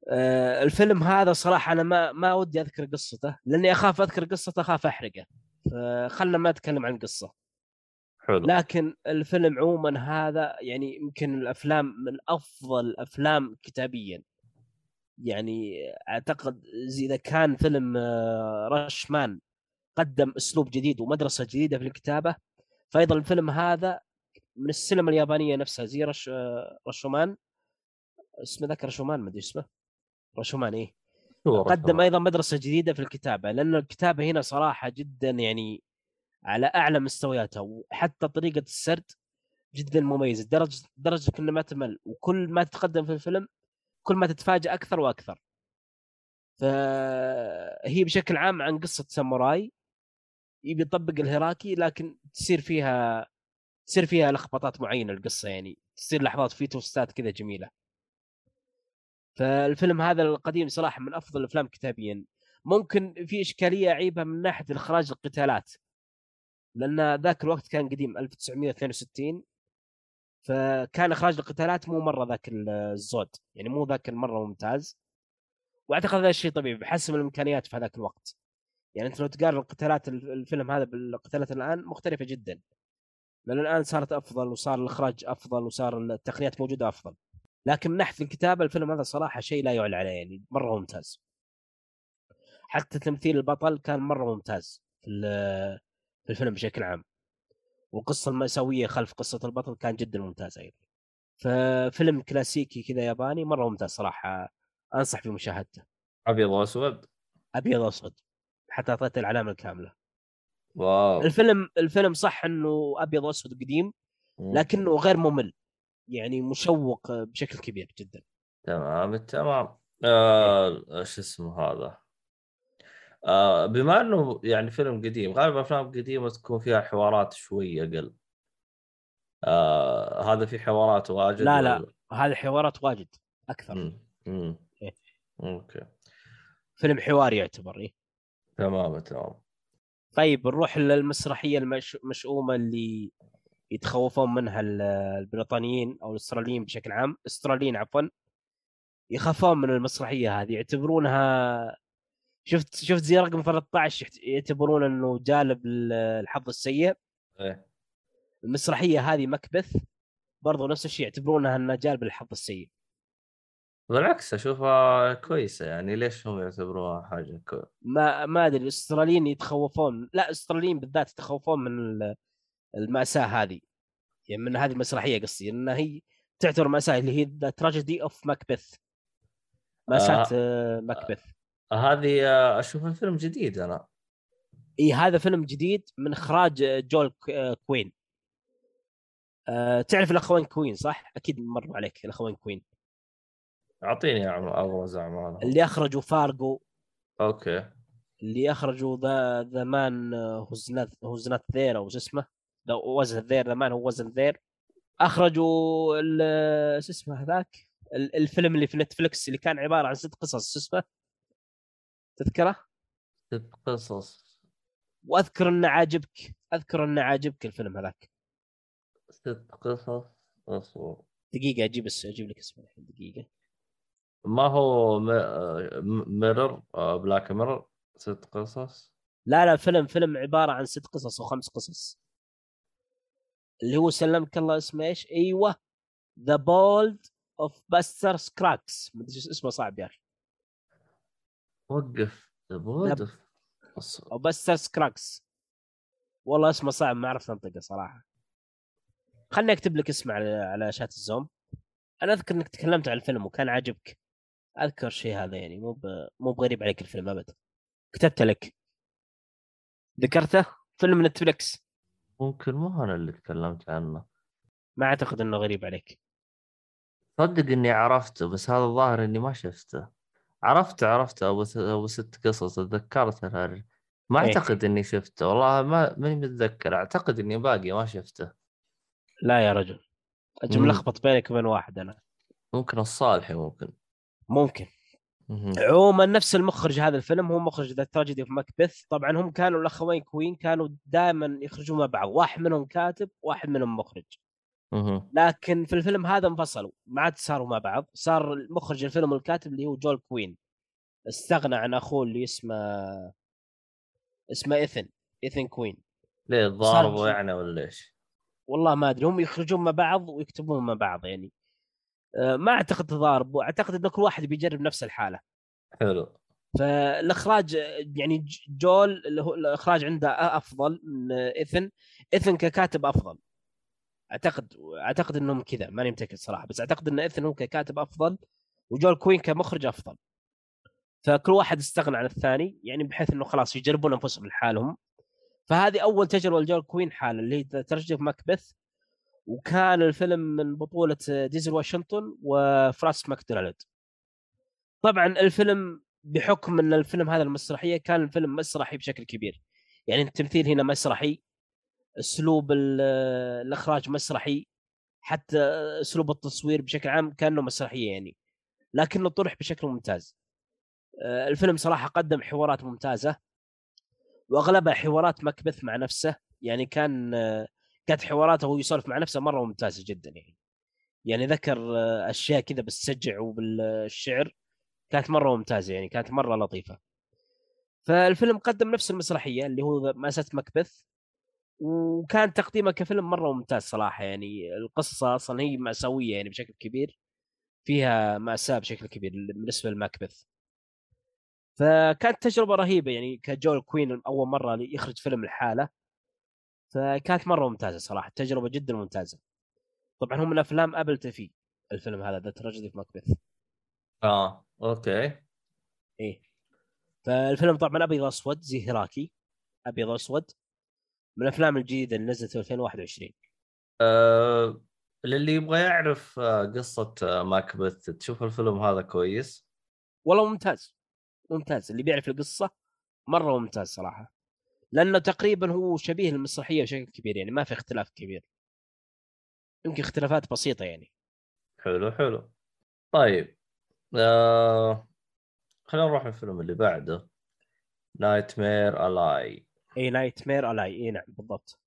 آه الفيلم هذا صراحة أنا ما ما ودي أذكر قصته لأني أخاف أذكر قصته أخاف أحرقه. فخلنا ما اتكلم عن القصة حلو. لكن الفيلم عموما هذا يعني يمكن الأفلام من أفضل الافلام كتابيا. يعني أعتقد إذا كان فيلم آه، رشمان قدم أسلوب جديد ومدرسة جديدة في الكتابة فايضا الفيلم هذا من السينما اليابانية نفسها زي رش آه، رشومان. اسمه ذاك رشومان ما أدري اسمه. رشومان إيه؟ قدم؟ أيضا مدرسة جديدة في الكتابة لأن الكتابة هنا صراحة جدا يعني على أعلى مستوياتها وحتى طريقة السرد جدا مميزة درجه درجة انك ما تمل وكل ما تتقدم في الفيلم كل ما تتفاجئ أكثر وأكثر. فهي بشكل عام عن قصة ساموراي يبي يطبق الهيراكي لكن تصير فيها تصير فيها لخبطات معينة القصة يعني تصير لحظات في توستات كذا جميلة. فالفيلم هذا القديم صراحة من أفضل الأفلام كتابيا. ممكن في إشكالية عيبه من ناحية إخراج القتالات لأن ذاك الوقت كان قديم 1962 فكان إخراج القتالات مو مرة ذاك الزود يعني مو ذاك المرة ممتاز. وأعتقد هذا الشيء طبيعي بحسب الإمكانيات في هذاك الوقت. يعني أنت لو تقارن القتالات الف- الفيلم هذا بالقتالات الآن مختلفة جدا. لأن الآن صارت أفضل وصار الإخراج أفضل وصار التقنيات موجودة أفضل. لكن من ناحية الكتابة الفيلم هذا صراحة شيء لا يعلى عليه يعني مرة ممتاز. حتى تمثيل البطل كان مرة ممتاز في في الفيلم بشكل عام. والقصة المأساوية خلف قصة البطل كان جدا ممتاز أيضا. ففيلم كلاسيكي كذا ياباني مرة ممتاز صراحة أنصح بمشاهدته. أبيض وأسود؟ أبيض وأسود. حتى أعطيته العلامة الكاملة. واو. الفيلم الفيلم صح إنه أبيض وأسود قديم. لكنه غير ممل. يعني مشوق بشكل كبير جدا تمام تمام آه شو اسمه هذا آه بما إنه يعني فيلم قديم غالبا أفلام قديمة تكون فيها حوارات شوي أقل آه هذا في حوارات واجد لا لا ولا- هذه حوارات واجد أكثر مم. مم. إيه. أوكي فيلم حواري يعتبر إيه. تمام تمام طيب نروح للمسرحية المش- المشؤومة اللي يتخوفون منها ال- البريطانيين أو الأستراليين بشكل عام أستراليين عفوا يخافون من المسرحية هذه يعتبرونها شفت شفت زي رقم 13 يحت- يعتبرون إنه جالب ال- الحظ السيء. إيه. المسرحية هذه ماكبث برضو نفس الشيء يعتبرونها إنها جالب الحظ السيء. بالعكس أشوفها كويسة يعني ليش هم يعتبروها حاجة كو... ما ما أدري الأستراليين يتخوفون لا الأستراليين بالذات يتخوفون من المأساة هذه. يعني من هذه المسرحية قصدي انها هي تعتبر مأساة اللي هي The Tragedy of Macbeth مأساة آه. ماكبث هذه آه، أشوفها فيلم جديد أنا. إي هذا فيلم جديد من إخراج آه، جول آه، كوين. أه تعرف الاخوين كوين صح؟ أكيد مروا عليك الاخوين كوين. أعطيني ابرز اعمالهم اللي أخرجوا فارجو. okay. اللي أخرجوا The The Man who's who's not there أو شو اسمه. Wasn't There The Man Who Wasn't There أخرجوا شو اسمه هذاك؟ ال- الفيلم اللي في نتفلكس اللي كان عبارة عن ست قصص شو اسمه؟ تذكره؟ ست قصص. وأذكر إنه عاجبك أذكر إنه عاجبك الفيلم هذاك. ست قصص. أصبر. دقيقة أجيب أجيب لك اسمه الحين دقيقة. ما هو Mirror Black Mirror ست قصص. لا لا فيلم فيلم عبارة عن ست قصص أو خمس قصص. اللي هو سلمك الله اسمه إيش؟ إيوه. The Ballad of Buster Scruggs مدري اسمه صعب يا أخي. وقف. وقف أص- of Buster Scruggs والله اسمه صعب ما عرفت أنطقه صراحة. خلني أكتب لك اسمه على على شات الزوم. أنا أذكر إنك تكلمت عن الفيلم وكان عاجبك. أذكر شيء هذا يعني مو ب... مو بغريب عليك الفيلم ابدا كتبت لك. ذكرته؟ فيلم نتفلكس ممكن مو أنا اللي تكلمت عنه. ما أعتقد إنه غريب عليك. صدق إني عرفته بس هذا الظاهر إني ما شفته. عرفت عرفت أبو ست قصص تذكرتها ما إيه. أعتقد إني شفته والله ما ماني متذكر. أعتقد إني باقي ما شفته. لا يا رجل. أجي. ملخبط بينك وبين واحد أنا. ممكن الصالحي ممكن. ممكن. عموما نفس المخرج هذا الفيلم هو مخرج The Tragedy of Macbeth طبعا هم كانوا الأخوين كوين كانوا دائما يخرجون مع بعض. واحد منهم كاتب واحد منهم مخرج. لكن في الفيلم هذا انفصلوا ما عاد صاروا مع بعض. صار المخرج الفيلم والكاتب اللي هو جول كوين. استغنى عن أخوه اللي اسمه اسمه إيثن إيثن كوين. ليه تضاربوا يعني ولا إيش؟ والله ما أدري هم يخرجون مع بعض ويكتبون مع بعض يعني. ما أعتقد تضارب اعتقد ان كل واحد بيجرب نفس الحالة. حلو. فالإخراج يعني جول اللي هو الإخراج عنده أفضل من ايثن ايثن ككاتب أفضل. أعتقد أعتقد إنهم كذا ماني متأكد صراحة بس أعتقد إن ايثن هو ككاتب أفضل وجول كوين كمخرج أفضل. فكل واحد استغنى عن الثاني يعني بحيث إنه خلاص يجربون أنفسهم لحالهم. فهذه أول تجربة لجول كوين لحاله اللي هي Tragedy Macbeth. وكان الفيلم من بطولة دينزل واشنطن وفرانسيس ماكدورماند. طبعا الفيلم بحكم إن الفيلم هذا المسرحية كان الفيلم مسرحي بشكل كبير. يعني التمثيل هنا مسرحي أسلوب ال- الإخراج مسرحي حتى أسلوب التصوير بشكل عام كأنه مسرحية يعني. لكنه طرح بشكل ممتاز. آه، الفيلم صراحة قدم حوارات ممتازة وأغلبها حوارات مكبث مع نفسه. يعني كان آه، كانت حواراته وهو يسولف مع نفسه مرة ممتازة جدا يعني. يعني ذكر آه، أشياء كذا بالسجع وبالشعر كانت مرة ممتازة يعني كانت مرة لطيفة. فالفيلم قدم نفس المسرحية اللي هو مأساة مكبث وكان تقديمه كفيلم مرة ممتاز صراحة يعني. القصة أصلا هي مأساوية يعني بشكل كبير فيها مأساة بشكل كبير بالنسبة لماكبث. فكانت تجربة رهيبة يعني كجول كوين أول مرة يخرج فيلم لحاله فكانت مرة ممتازة صراحة تجربة جدا ممتازة. طبعا هم من أفلام Apple TV الفيلم هذا The Tragedy of Macbeth آه okay. إيه فالفيلم طبعا أبيض اسود زي هيراكي. أبيض اسود من الأفلام الجديدة اللي نزلت في 2021 آه للي يبغى يعرف آه، قصة آه، ماكبث تشوف الفيلم هذا كويس. والله ممتاز. ممتاز. اللي بيعرف القصة مرة ممتاز صراحة. لأنه تقريبا هو شبيه للمسرحية بشكل كبير يعني ما في اختلاف كبير. يمكن اختلافات بسيطة يعني. حلو حلو. طيب آه خلينا نروح الفيلم اللي بعده. Nightmare Alley إي Nightmare Alley إي نعم بالضبط.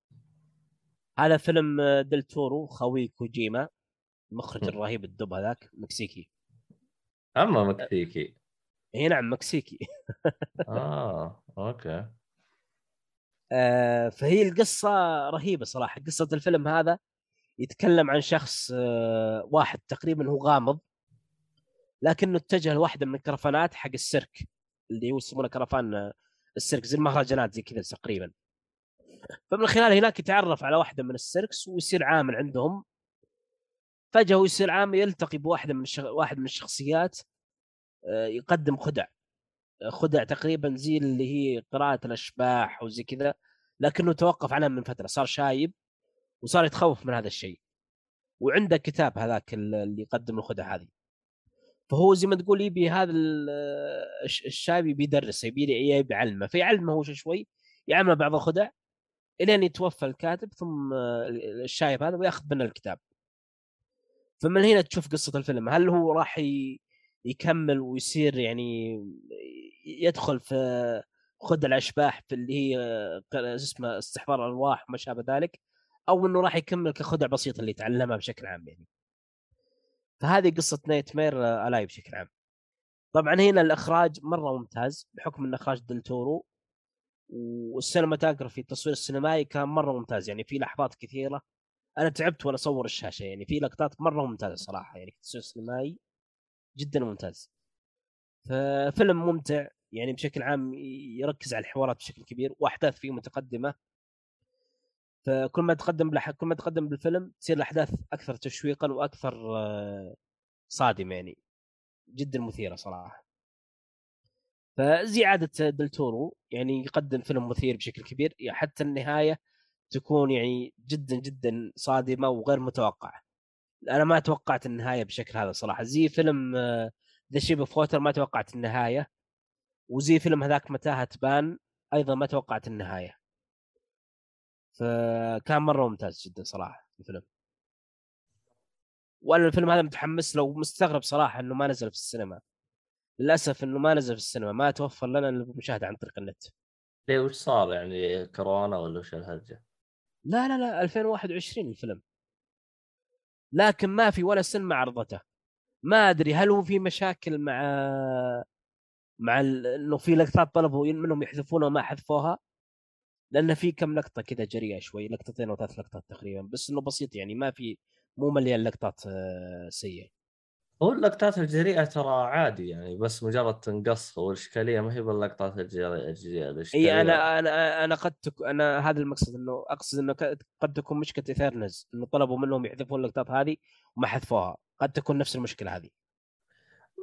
هذا فيلم آه، ديل تورو خوي كوجيما المخرج. الرهيب الدب هذاك مكسيكي. أما مكسيكي. اي نعم مكسيكي. آه okay. فهي القصة رهيبة صراحة. قصة الفيلم هذا يتكلم عن شخص آه واحد تقريبا هو غامض لكنه اتجه لواحدة من الكرفانات حق السيرك اللي هو يسمونه كرفان آه، السيرك زي المهرجانات زي كذا تقريبا. فمن خلال هناك يتعرف على واحدة من السيركس ويصير عامل عندهم. فجأة هو يصير عامل يلتقي بواحدة من. واحد من الشخصيات آه، يقدم خدع. آه، خدع تقريبا زي اللي هي قراءة الأشباح وزي كذا لكنه توقف عنها من فترة صار شايب وصار يتخوف من هذا الشيء. وعنده كتاب هذاك اللي يقدم الخدع هذه. فهو زي ما تقول يبي هذا ال- الش- الشايب يبي يدرسه يبي يعلمه. فيعلمه هو شوي يعمله بعض الخدع إلين يتوفى الكاتب ثم الشايب هذا ويأخذ منه الكتاب. فمن هنا تشوف قصة الفيلم هل هو راح يكمل ويصير يعني يدخل في خدع الأشباح في اللي هي آه، اسمه استحضار الارواح وما شابه ذلك أو إنه راح يكمل كخدع بسيطه اللي يتعلمها بشكل عام يعني. فهذه قصة Nightmare Alley بشكل عام. طبعا هنا الإخراج مرة ممتاز بحكم ان إخراج دلتورو وال cinematography التصوير السينمائي كان مرة ممتاز يعني في لحظات كثيرة أنا تعبت وأنا أصور الشاشة يعني في لقطات مرة ممتازة صراحة يعني التصوير السينمائي جدا ممتاز. ففيلم ممتع يعني بشكل عام يركز على الحوارات بشكل كبير وأحداث فيه متقدمة. فكل ما تقدم بلح... كل ما تقدم بالفيلم تصير الأحداث أكثر تشويقا وأكثر آه، صادمة يعني. جدا مثيرة صراحة. فزي عاده دلتورو يعني يقدم فيلم مثير بشكل كبير يعني حتى النهاية تكون يعني جدا جدا صادمة وغير متوقعة. أنا ما توقعت النهاية بشكل هذا صراحة. زي فيلم The Shape of Water ما توقعت النهاية وزي فيلم هذاك متاهة بان أيضا ما توقعت النهاية. فكان مرة ممتاز جدا صراحة الفيلم. وأنا الفيلم هذا متحمس لو مستغرب صراحة إنه ما نزل في السينما. للأسف إنه ما نزل في السينما ما توفر لنا المشاهدة عن طريق النت. ليه وش صار يعني كورونا ولا وش الهرجة؟ لا لا لا 2021 الفيلم. لكن ما في ولا سينما عرضته. ما أدري هل هو في مشاكل مع مع ال- إنه في لقطات طلبوا منهم يحذفونها وما حذفوها؟ لأن في كم لقطة كذا جريئة شوي لقطتين أو ثلاث لقطات تقريبا بس إنه بسيط يعني ما في مو مليان لقطات آه، سيئة. هو اللقطات الجريئة ترى عادي يعني بس مجرد تنقص والاشكاليه ما هي باللقطات الجريئة الاشكاليه إي أنا أنا أنا قد تك... أنا هذا المقصد إنه أقصد إنه قد تكون مشكلة Eternals إنه طلبوا منهم يحذفون اللقطات هذه وما حذفوها. قد تكون نفس المشكلة هذه؟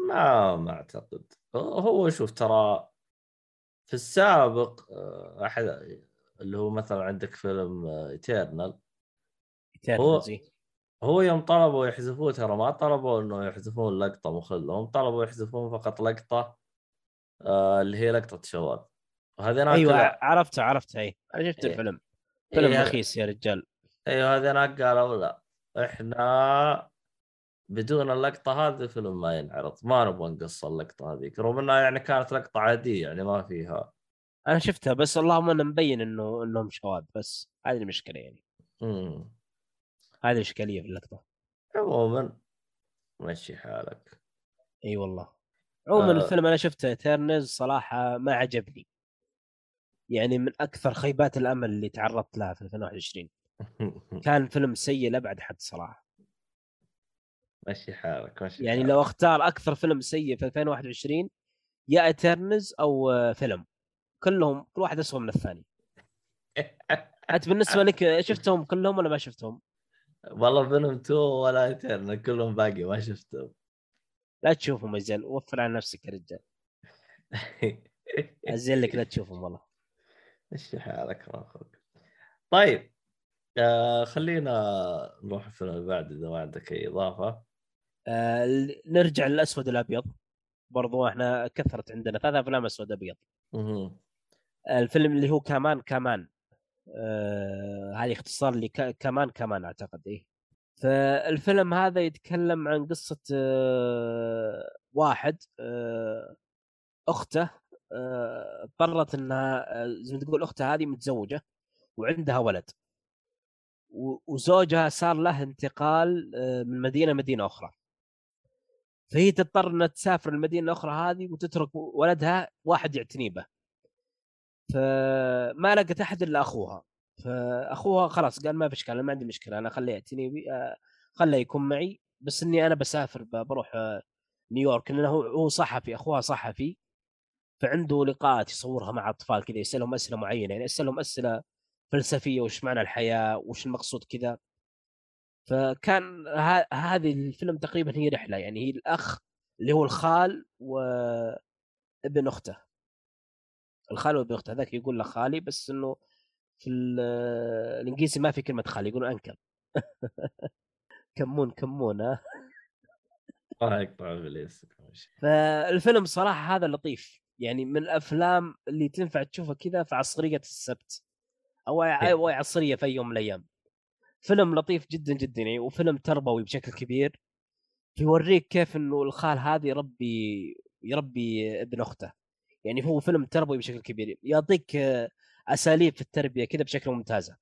ما ما أعتقد. هو شوف ترى في السابق آه، أحد اللي هو مثلا عندك فيلم Eternal Eternals إي. هو يوم طلبوا يحذفوه ترى ما طلبوا إنه يحذفون لقطة مخله هم طلبوا يحذفون فقط لقطة آه اللي هي لقطة شواذ وهذه أيوه عرفتها عرفتها اي أنا شفت إيه. الفيلم. فيلم إيه. رخيص يا رجال. أيوه هذه هناك قالوا لا إحنا بدون اللقطة هذه الفيلم ما ينعرض. ما نبغى نقص اللقطة هذيك رغم إنها يعني كانت لقطة عادية يعني ما فيها. أنا شفتها بس اللهم إنه مبين إنه إنهم شواذ بس هذه المشكلة يعني. امم هذه الاشكاليه في اللقطة. عموما مشي حالك. إي والله. عموما آه. الفيلم أنا شفته Eternals صراحة ما عجبني. يعني من أكثر خيبات الأمل اللي تعرضت لها في 2021 كان فيلم سيء لأبعد حد صراحة. مشي حالك مشي يعني حالك. لو أختار أكثر فيلم سيء في 2021 يا Eternals أو فيلم كلهم كل واحد اسوء من الثاني. أنت بالنسبة لك شفتهم كلهم ولا ما شفتهم؟ والله فيلم 2 ولا ايترنال كلهم باقي ما شفتهم. لا تشوفهم يا زين وفر على نفسك يا رجال. أزين لك لا تشوفهم والله. مشي حالك ما أخوك طيب آه خلينا نروح الفيلم اللي بعد إذا ما عندك أي إضافة. آه نرجع للأسود الابيض برضو إحنا كثرت عندنا ثلاث أفلام أسود ابيض. الفيلم اللي هو كمان كمان. آه هذه اختصار لي ك- كمان كمان أعتقد إيه. فالفيلم هذا يتكلم عن قصة آه واحد آه أخته آه، اضطرت إنها آه، زي ما تقول اختها هذه متزوجة وعندها ولد. وزوجها صار له انتقال آه، من مدينة مدينة أخرى. فهي تضطر إنها تسافر المدينة الأخرى هذه وتترك ولدها واحد يعتني به. فما لقت أحد إلا أخوها. فأخوها خلاص قال ما في إشكال أنا ما عندي مشكلة أنا خليه يعتني بي آه، خله يكون معي بس إني أنا بسافر بروح آه، نيويورك. لأنه هو صحفي أخوها صحفي فعنده لقاءات يصورها مع أطفال كذا يسألهم أسئلة معينة يعني يسألهم أسئلة فلسفية وش معنى الحياة وش المقصود كذا. فكان هذه الفيلم تقريبا هي رحلة يعني هي الأخ اللي هو الخال وابن أخته. الخال وابن أخته هذاك يقول له خالي بس إنه في ال- الإنجليزي ما في كلمة خالي يقولون أنكل. كمون كمون ها؟ الله يقطع ابليس فالفيلم صراحة هذا لطيف. يعني من الأفلام اللي تنفع تشوفها كذا في عصرية السبت أو أو عصرية في يوم من الأيام. فيلم لطيف جدا جدا يعني وفيلم تربوي بشكل كبير يوريك كيف إنه الخال هذا يربي يربي ابن أخته. يعني هو فيلم تربوي بشكل كبير يعطيك آه، أساليب في التربية كذا بشكل ممتازة.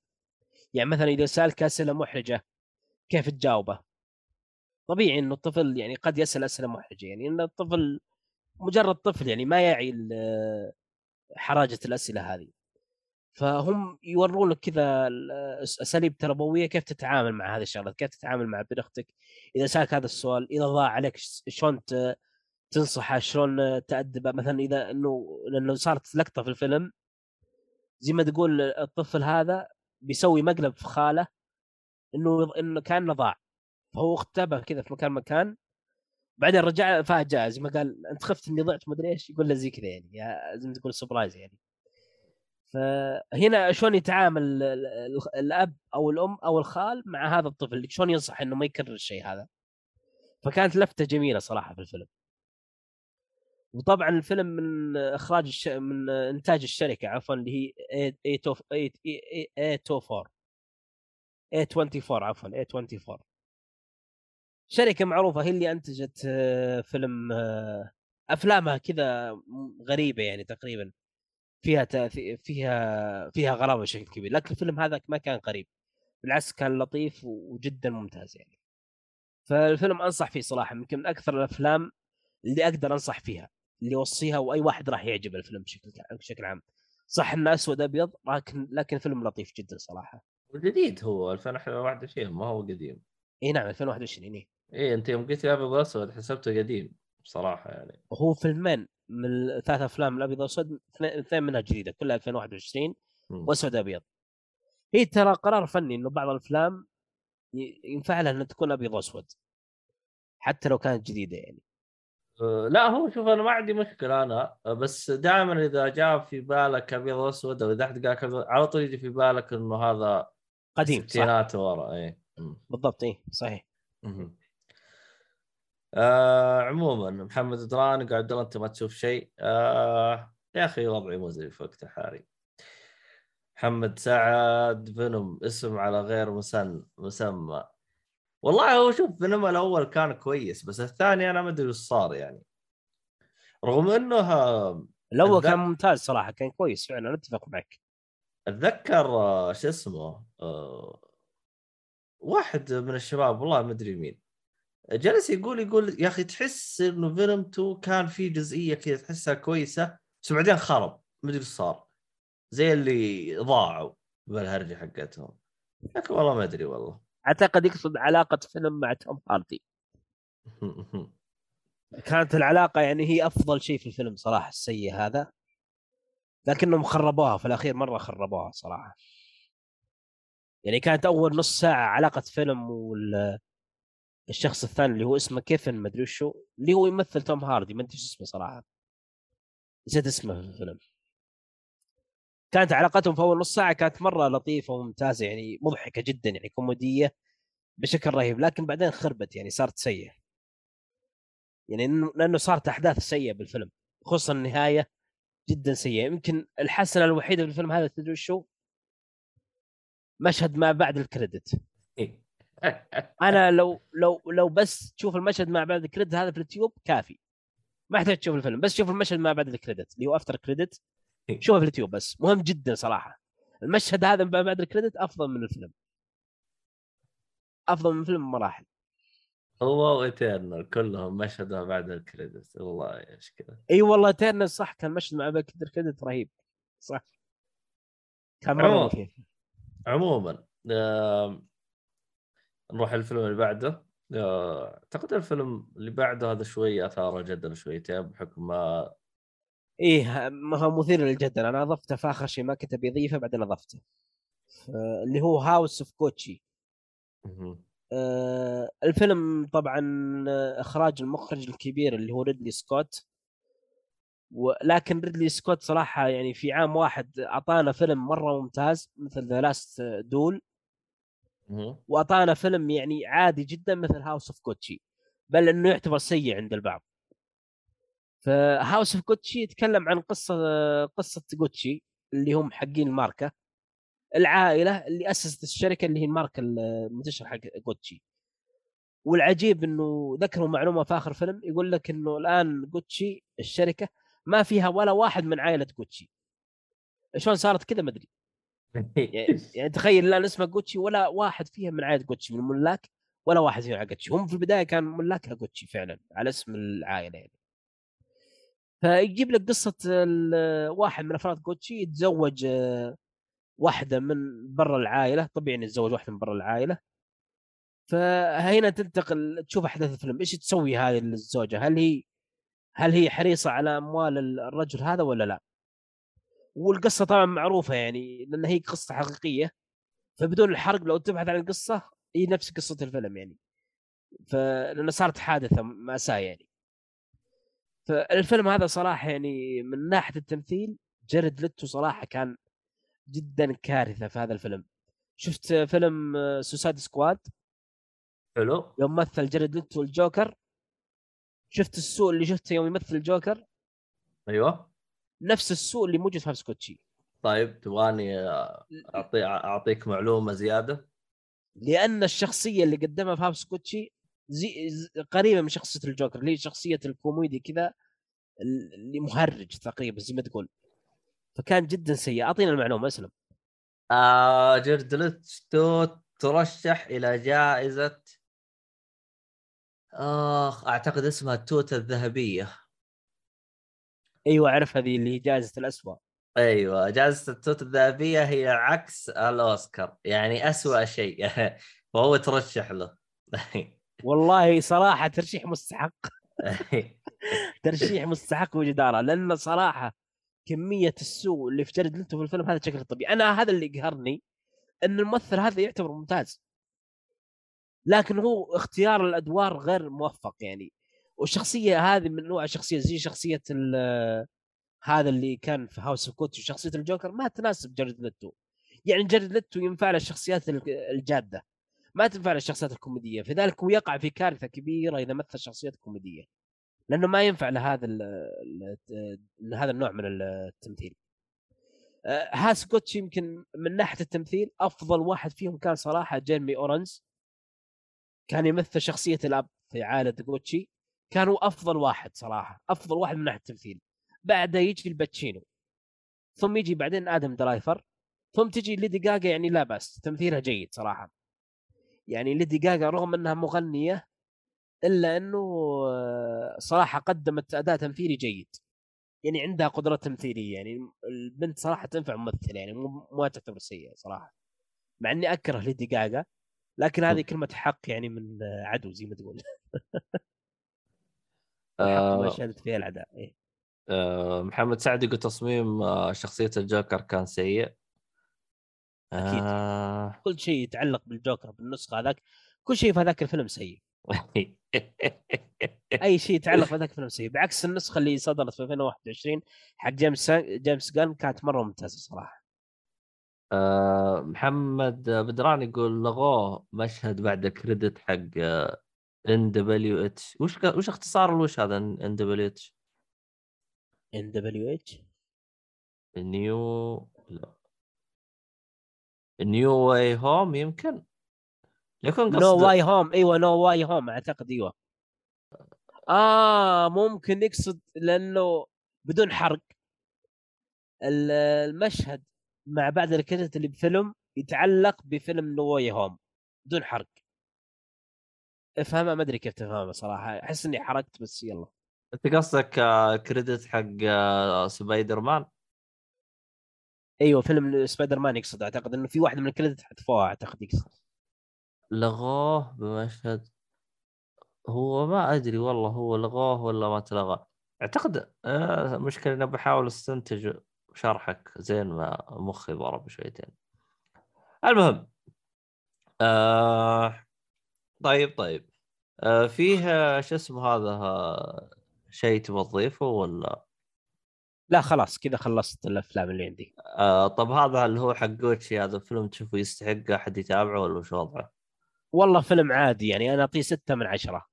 يعني مثلا إذا سألك أسئلة محرجة كيف تجاوبه؟ طبيعي إنه الطفل يعني قد يسأل أسئلة محرجة يعني إن الطفل مجرد طفل يعني ما يعي ال- حراجة الأسئلة هذه. فهم يورون لك كذا ال- أساليب تربوية كيف تتعامل مع هذه الشغلات كيف تتعامل مع ابن أختك إذا سالك هذا السؤال إذا ضاع عليك شلون تنصحه شلون تأدبه مثلا إذا انه لأنه صارت لقطة في الفيلم زي ما تقول الطفل هذا بيسوي مقلب في خاله إنه إنه كأنه ضاع. فهو اختبى كذا في مكان مكان بعدين رجع فاجأ زي ما قال أنت خفت إني ضعت مدري إيش يقول له زي كذا يعني زي ما تقول سبرايز يعني. فهنا شلون يتعامل ال- ال- الأب أو الأم أو الخال مع هذا الطفل؟ شلون ينصح إنه ما يكرر الشيء هذا؟ فكانت لفتة جميلة صراحة في الفيلم. وطبعا الفيلم من إخراج الش... من إنتاج الشركة عفوا اللي هي 824 A24 عفوا A24 شركة معروفة هي اللي أنتجت آه، فيلم آه، أفلامها كذا غريبة يعني تقريبا. فيها فيها فيها غرابه بشكل كبير لكن الفيلم هذا ما كان غريب بالعكس كان لطيف وجدا ممتاز يعني. فالفيلم أنصح فيه صراحة يمكن من أكثر الأفلام اللي أقدر أنصح فيها اللي أوصيها وأي واحد راح يعجب الفيلم بشكل بشكل عام. صح إنه أسود أبيض لكن لكن فيلم لطيف جدا صراحة. جديد هو 2021 ما هو قديم. إي نعم 2021 إي. إيه أنت يوم قلت لي أبيض وأسود حسبته قديم. بصراحة يعني. هو فيلمين من ثلاث أفلام الأبيض والأسود اثنين منها جديدة كلها 2021 وأسود أبيض. هي ترى قرار فني إنه بعض الأفلام ينفع لها إنها تكون أبيض وأسود. حتى لو كانت جديدة يعني. أه، لا هو شوف أنا ما عندي مشكلة أنا بس دائما إذا جاء في بالك أبيض وأسود أو إذا أحد قال على طول يجي في بالك إنه هذا قديم ستينات ورا اي بالضبط اي صحيح. آه عموما محمد دران قاعد أنت ما تشوف شيء. آه يا أخي وضعي مزري في وقت حالي محمد سعد فينوم اسم على غير مسن مسمى. والله هو شوف فينوم الأول كان كويس بس الثاني أنا ما أدري وش صار يعني. رغم إنه الأول كان ممتاز صراحة كان كويس فعلا أتفق معك. أتذكر آه، شو اسمه آه، واحد من الشباب والله ما أدري مين. جلس يقول يقول يا أخي تحس إنه فينوم 2 كان في جزئية كذا تحسها كويسة بس بعدين خرب ما أدري صار. زي اللي ضاعوا بالهرجة حقتهم. لكن والله ما أدري والله. أعتقد يقصد علاقة فيلم مع توم هاردي. كانت العلاقة يعني هي أفضل شيء في الفيلم صراحة السيء هذا. لكنهم خربوها في الأخير مرة خربوها صراحة. يعني كانت أول نص ساعة علاقة فيلم وال الشخص الثاني اللي هو اسمه كيفن ما أدري وشو اللي هو يمثل توم هاردي ما أدري إيش اسمه صراحة. نسيت اسمه في الفيلم. كانت علاقتهم في أول نص ساعة كانت مرة لطيفة وممتازة يعني مضحكة جدا يعني كوميدية بشكل رهيب لكن بعدين خربت يعني صارت سيئة. يعني لأنه صارت أحداث سيئة بالفيلم خصوصا النهاية جدا سيئة. يمكن الحسنة الوحيدة في الفيلم هذا تدري شو مشهد ما بعد الكريدت. أنا لو لو لو بس تشوف المشهد ما بعد الكريدت هذا في اليوتيوب كافي. ما يحتاج تشوف الفيلم بس شوف المشهد ما بعد ال credit اللي هو after credit شوفه في اليوتيوب بس مهم جدا صراحة. المشهد هذا ما بعد ال credit أفضل من الفيلم. أفضل من الفيلم بمراحل. هو و Eternals كلهم مشهد ما بعد ال credit. والله إيش كذا إي والله Eternals صح كان مشهد ما بعد ال credit رهيب. صح. كان مرة عموما, عموما نروح الفيلم اللي بعده. أعتقد الفيلم اللي بعده هذا شوي اثار الجدل شويتين بحكم ما إيه ما هو مثير للجدل. أنا أضفته في آخر شيء ما كنت بيضيفه بعدين أضفته. اللي هو House of Gucci آه الفيلم طبعا إخراج المخرج الكبير اللي هو ريدلي سكوت ولكن ريدلي سكوت صراحة يعني في عام واحد أعطانا فيلم مرة ممتاز مثل The Last Duel واعطانا فيلم يعني عادي جدا مثل House of Gucci بل إنه يعتبر سيء عند البعض. ف House of Gucci يتكلم عن قصة قصة كوتشي اللي هم حقين الماركة العائلة اللي أسست الشركة اللي هي الماركة المنتشره حق كوتشي والعجيب إنه ذكروا معلومة في آخر فيلم يقول لك إنه الآن كوتشي الشركة ما فيها ولا واحد من عائلة كوتشي شلون صارت كذا ما أدري. يعني, يعني تخيل الان اسمه جوتشي ولا واحد فيها من عائلة جوتشي من الملاك ولا واحد فيهم جوتشي. هم في البداية كان ملاكها جوتشي فعلا على اسم العائلة يعني. فيجيب لك قصة واحد من أفراد جوتشي يتزوج آه، واحدة من برا العائلة. طبيعي إنه يتزوج واحدة من برا العائلة. فهنا تنتقل تشوف أحداث الفيلم. إيش تسوي هذه الزوجة؟ هل هي هل هي حريصة على أموال الرجل هذا ولا لا؟ والقصة طبعا معروفة يعني لأن هي قصة حقيقية. فبدون الحرق لو تبحث عن القصة هي نفس قصة الفيلم يعني. فلانه صارت حادثة مأساة يعني. فالفيلم هذا صراحة يعني من ناحية التمثيل جارد ليتو صراحة كان جدا كارثة في هذا الفيلم. شفت فيلم Suicide Squad حلو. يوم مثل جرد لتو الجوكر. شفت السوء اللي شفته يوم يمثل الجوكر؟ أيوه. نفس السوء اللي موجود في هاوس كوتشي طيب تبغاني اعطي أعطيك معلومة زيادة؟ لأن الشخصية اللي قدمها في هاوس كوتشي زي ز- قريبة من شخصية الجوكر اللي هي شخصية الكوميدي كذا اللي مهرج تقريبا زي ما تقول. فكان جدا سيء. أعطينا المعلومة أسلم. آه جيرد ليتو ترشح إلى جائزة اخ أعتقد اسمها التوته الذهبية. أيوه اعرف هذه اللي هي جائزة الاسوء أيوه جائزة التوته الذهبية هي عكس الأوسكار يعني أسوأ شيء فهو ترشح له. والله صراحة ترشيح مستحق. ترشيح مستحق وجدارة لأن صراحة كمية السوء اللي في جارد ليتو في الفيلم هذا بشكل طبيعي. أنا هذا اللي يقهرني إن الممثل هذا يعتبر ممتاز. لكن هو اختيار الأدوار غير موفق يعني. والشخصيه هذه من نوع الشخصيه زي شخصية هذا اللي كان في House of Gucci وشخصيه الجوكر ما تناسب جارد ليتو يعني جارد ليتو ينفع ال- الجادة ما تنفع له الشخصيات الكوميدية. فذلك هو يقع في كارثة كبيرة إذا مثل شخصيات كوميدية لأنه ما ينفع لهذا ال ال هذا النوع من التمثيل. آه، House of Gucci يمكن من ناحية التمثيل أفضل واحد فيهم كان صراحة جيرمي ايرونز كان يمثل شخصية الأب في عائلة جوتشي كان هو أفضل واحد صراحة أفضل واحد من ناحية التمثيل. بعده يجي آل باتشينو ثم يجي بعدين آدم درايفر ثم تجي ليدي جاجا يعني لا بأس تمثيلها جيد صراحة. يعني ليدي جاجا رغم إنها مغنية إلا إنه آه، صراحة قدمت أداء تمثيلي جيد. يعني عندها قدرات تمثيلية يعني البنت صراحة تنفع ممثلة يعني مو ما تعتبر سيئة صراحة. مع إني أكره ليدي جاجا لكن هذه كلمة حق يعني من عدو زي ما تقول. آه شهدت فيها الاعداء إيه. آه محمد سعد يقول تصميم آه شخصية الجوكر كان سيء أكيد. آه... كل شيء يتعلق بالجوكر بالنسخة هذاك كل شيء في هذاك الفيلم سيء أي شيء يتعلق في هذاك الفيلم سيء بعكس النسخة اللي صدرت في 2021 حق جيمس جيمس غان كانت مرة ممتازة صراحة آه محمد بدران يقول لغوا مشهد بعد credit حق NWH وش ك... وش اختصار الوش هذا NWH ان دبليو اتش نيو لا. نيو واي هوم يمكن؟ يكون قصد No Way Home إيوه No Way Home أعتقد إيوه. آه ممكن يقصد لأنه بدون حرق. ال- المشهد ما بعد ال credit اللي بفيلم يتعلق بفيلم No Way Home بدون حرق. افهمها ما أدري كيف تفهمها صراحة. أحس إني حرقت بس يلا. أنت قصدك آه، credit حق آه، سبايدر مان أيوه فيلم سبايدر مان يقصد. أعتقد إنه في واحدة من ال credit حذفوها أعتقد يقصد. لغوه بمشهد هو ما أدري والله هو لغوه ولا ما تلغى. أعتقد آه مشكلة اني بحاول أستنتج شرحك زين ما مخي ضرب شويتين. المهم آه طيب طيب. آه فيه آه، شو اسمه هذا آه، شيء تبغى تضيفه ولا؟ لا خلاص كذا خلصت الأفلام اللي عندي. آه طب هذا اللي هو حق جوتشي؟ هذا الفيلم تشوفه يستحق أحد يتابعه ولا وش وضعه؟ والله فيلم عادي يعني أنا أعطيه ستة من عشرة.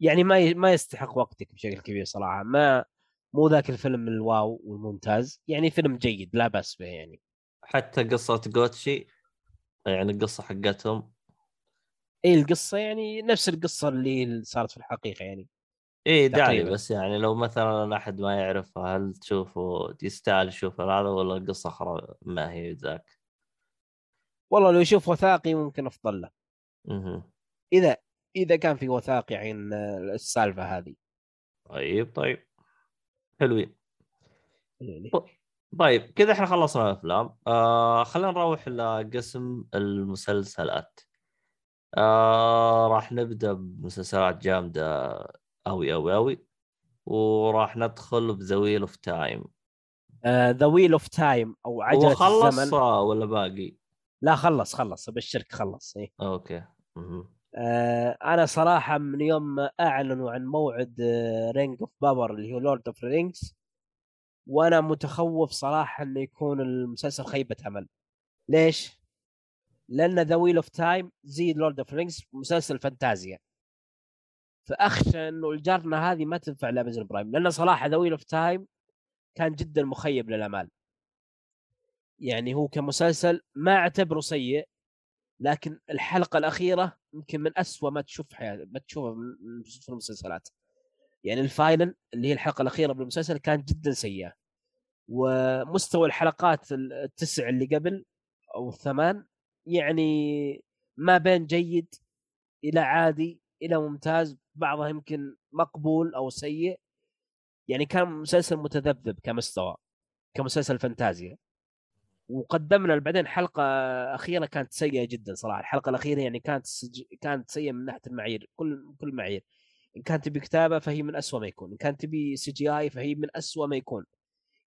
يعني ما. ما يستحق وقتك بشكل كبير صراحة. ما مو ذاك الفيلم الواو والممتاز. يعني فيلم جيد لا بأس به يعني. حتى قصة جوتشي يعني القصة حقتهم اي القصة يعني نفس القصة اللي صارت في الحقيقة يعني إيه داعي. بس يعني لو مثلا أحد ما يعرفها هل تشوفه يستاهل يشوف هذا ولا القصة خرا ما هي ذاك؟ والله لو يشوف وثائقي ممكن أفضل له. أها إذا إذا كان في وثائقي عن السالفة هذه. طيب طيب. حلوين. يعني طيب كذا إحنا خلصنا الأفلام. آه خلينا نروح لقسم المسلسلات. آه راح نبدأ بمسلسلات جامدة أوي أوي أوي وراح ندخل ب The Wheel of Time The Wheel of Time أو هو عجلة خلص الزمن آه، ولا باقي؟ لا خلص خلص أبشرك خلص إيه. أوكي. آه أنا صراحة من يوم ما أعلنوا عن موعد Rings of Power اللي هو Lord of Rings وأنا متخوف صراحة إنه يكون المسلسل خيبة أمل ليش؟ لأن The Wheel of Time زي Lord of Rings مسلسل فانتازيا. فأخشى إنه الجارنا هذه ما تنفع لأمازون برايم لأن صراحة The Wheel of Time كان جدا مخيب للأمال. يعني هو كمسلسل ما أعتبره سيء لكن الحلقة الأخيرة يمكن من أسوأ ما تشوف حياتك ما تشوفه من في المسلسلات. يعني ال final اللي هي الحلقة الأخيرة بالمسلسل كانت جدا سيئه ومستوى الحلقات التسع اللي قبل أو الثمان يعني ما بين جيد إلى عادي إلى ممتاز بعضها يمكن مقبول أو سيء. يعني كان مسلسل متذبذب كمستوى كمسلسل فانتازيا. وقدمنا بعدين حلقة أخيرة كانت سيئة جدا صراحة. الحلقة الأخيرة يعني كانت سج... كانت سيئة من ناحية المعايير كل كل المعايير إن كانت تبي كتابة فهي من أسوأ ما يكون إن كانت تبي CGI فهي من أسوأ ما يكون.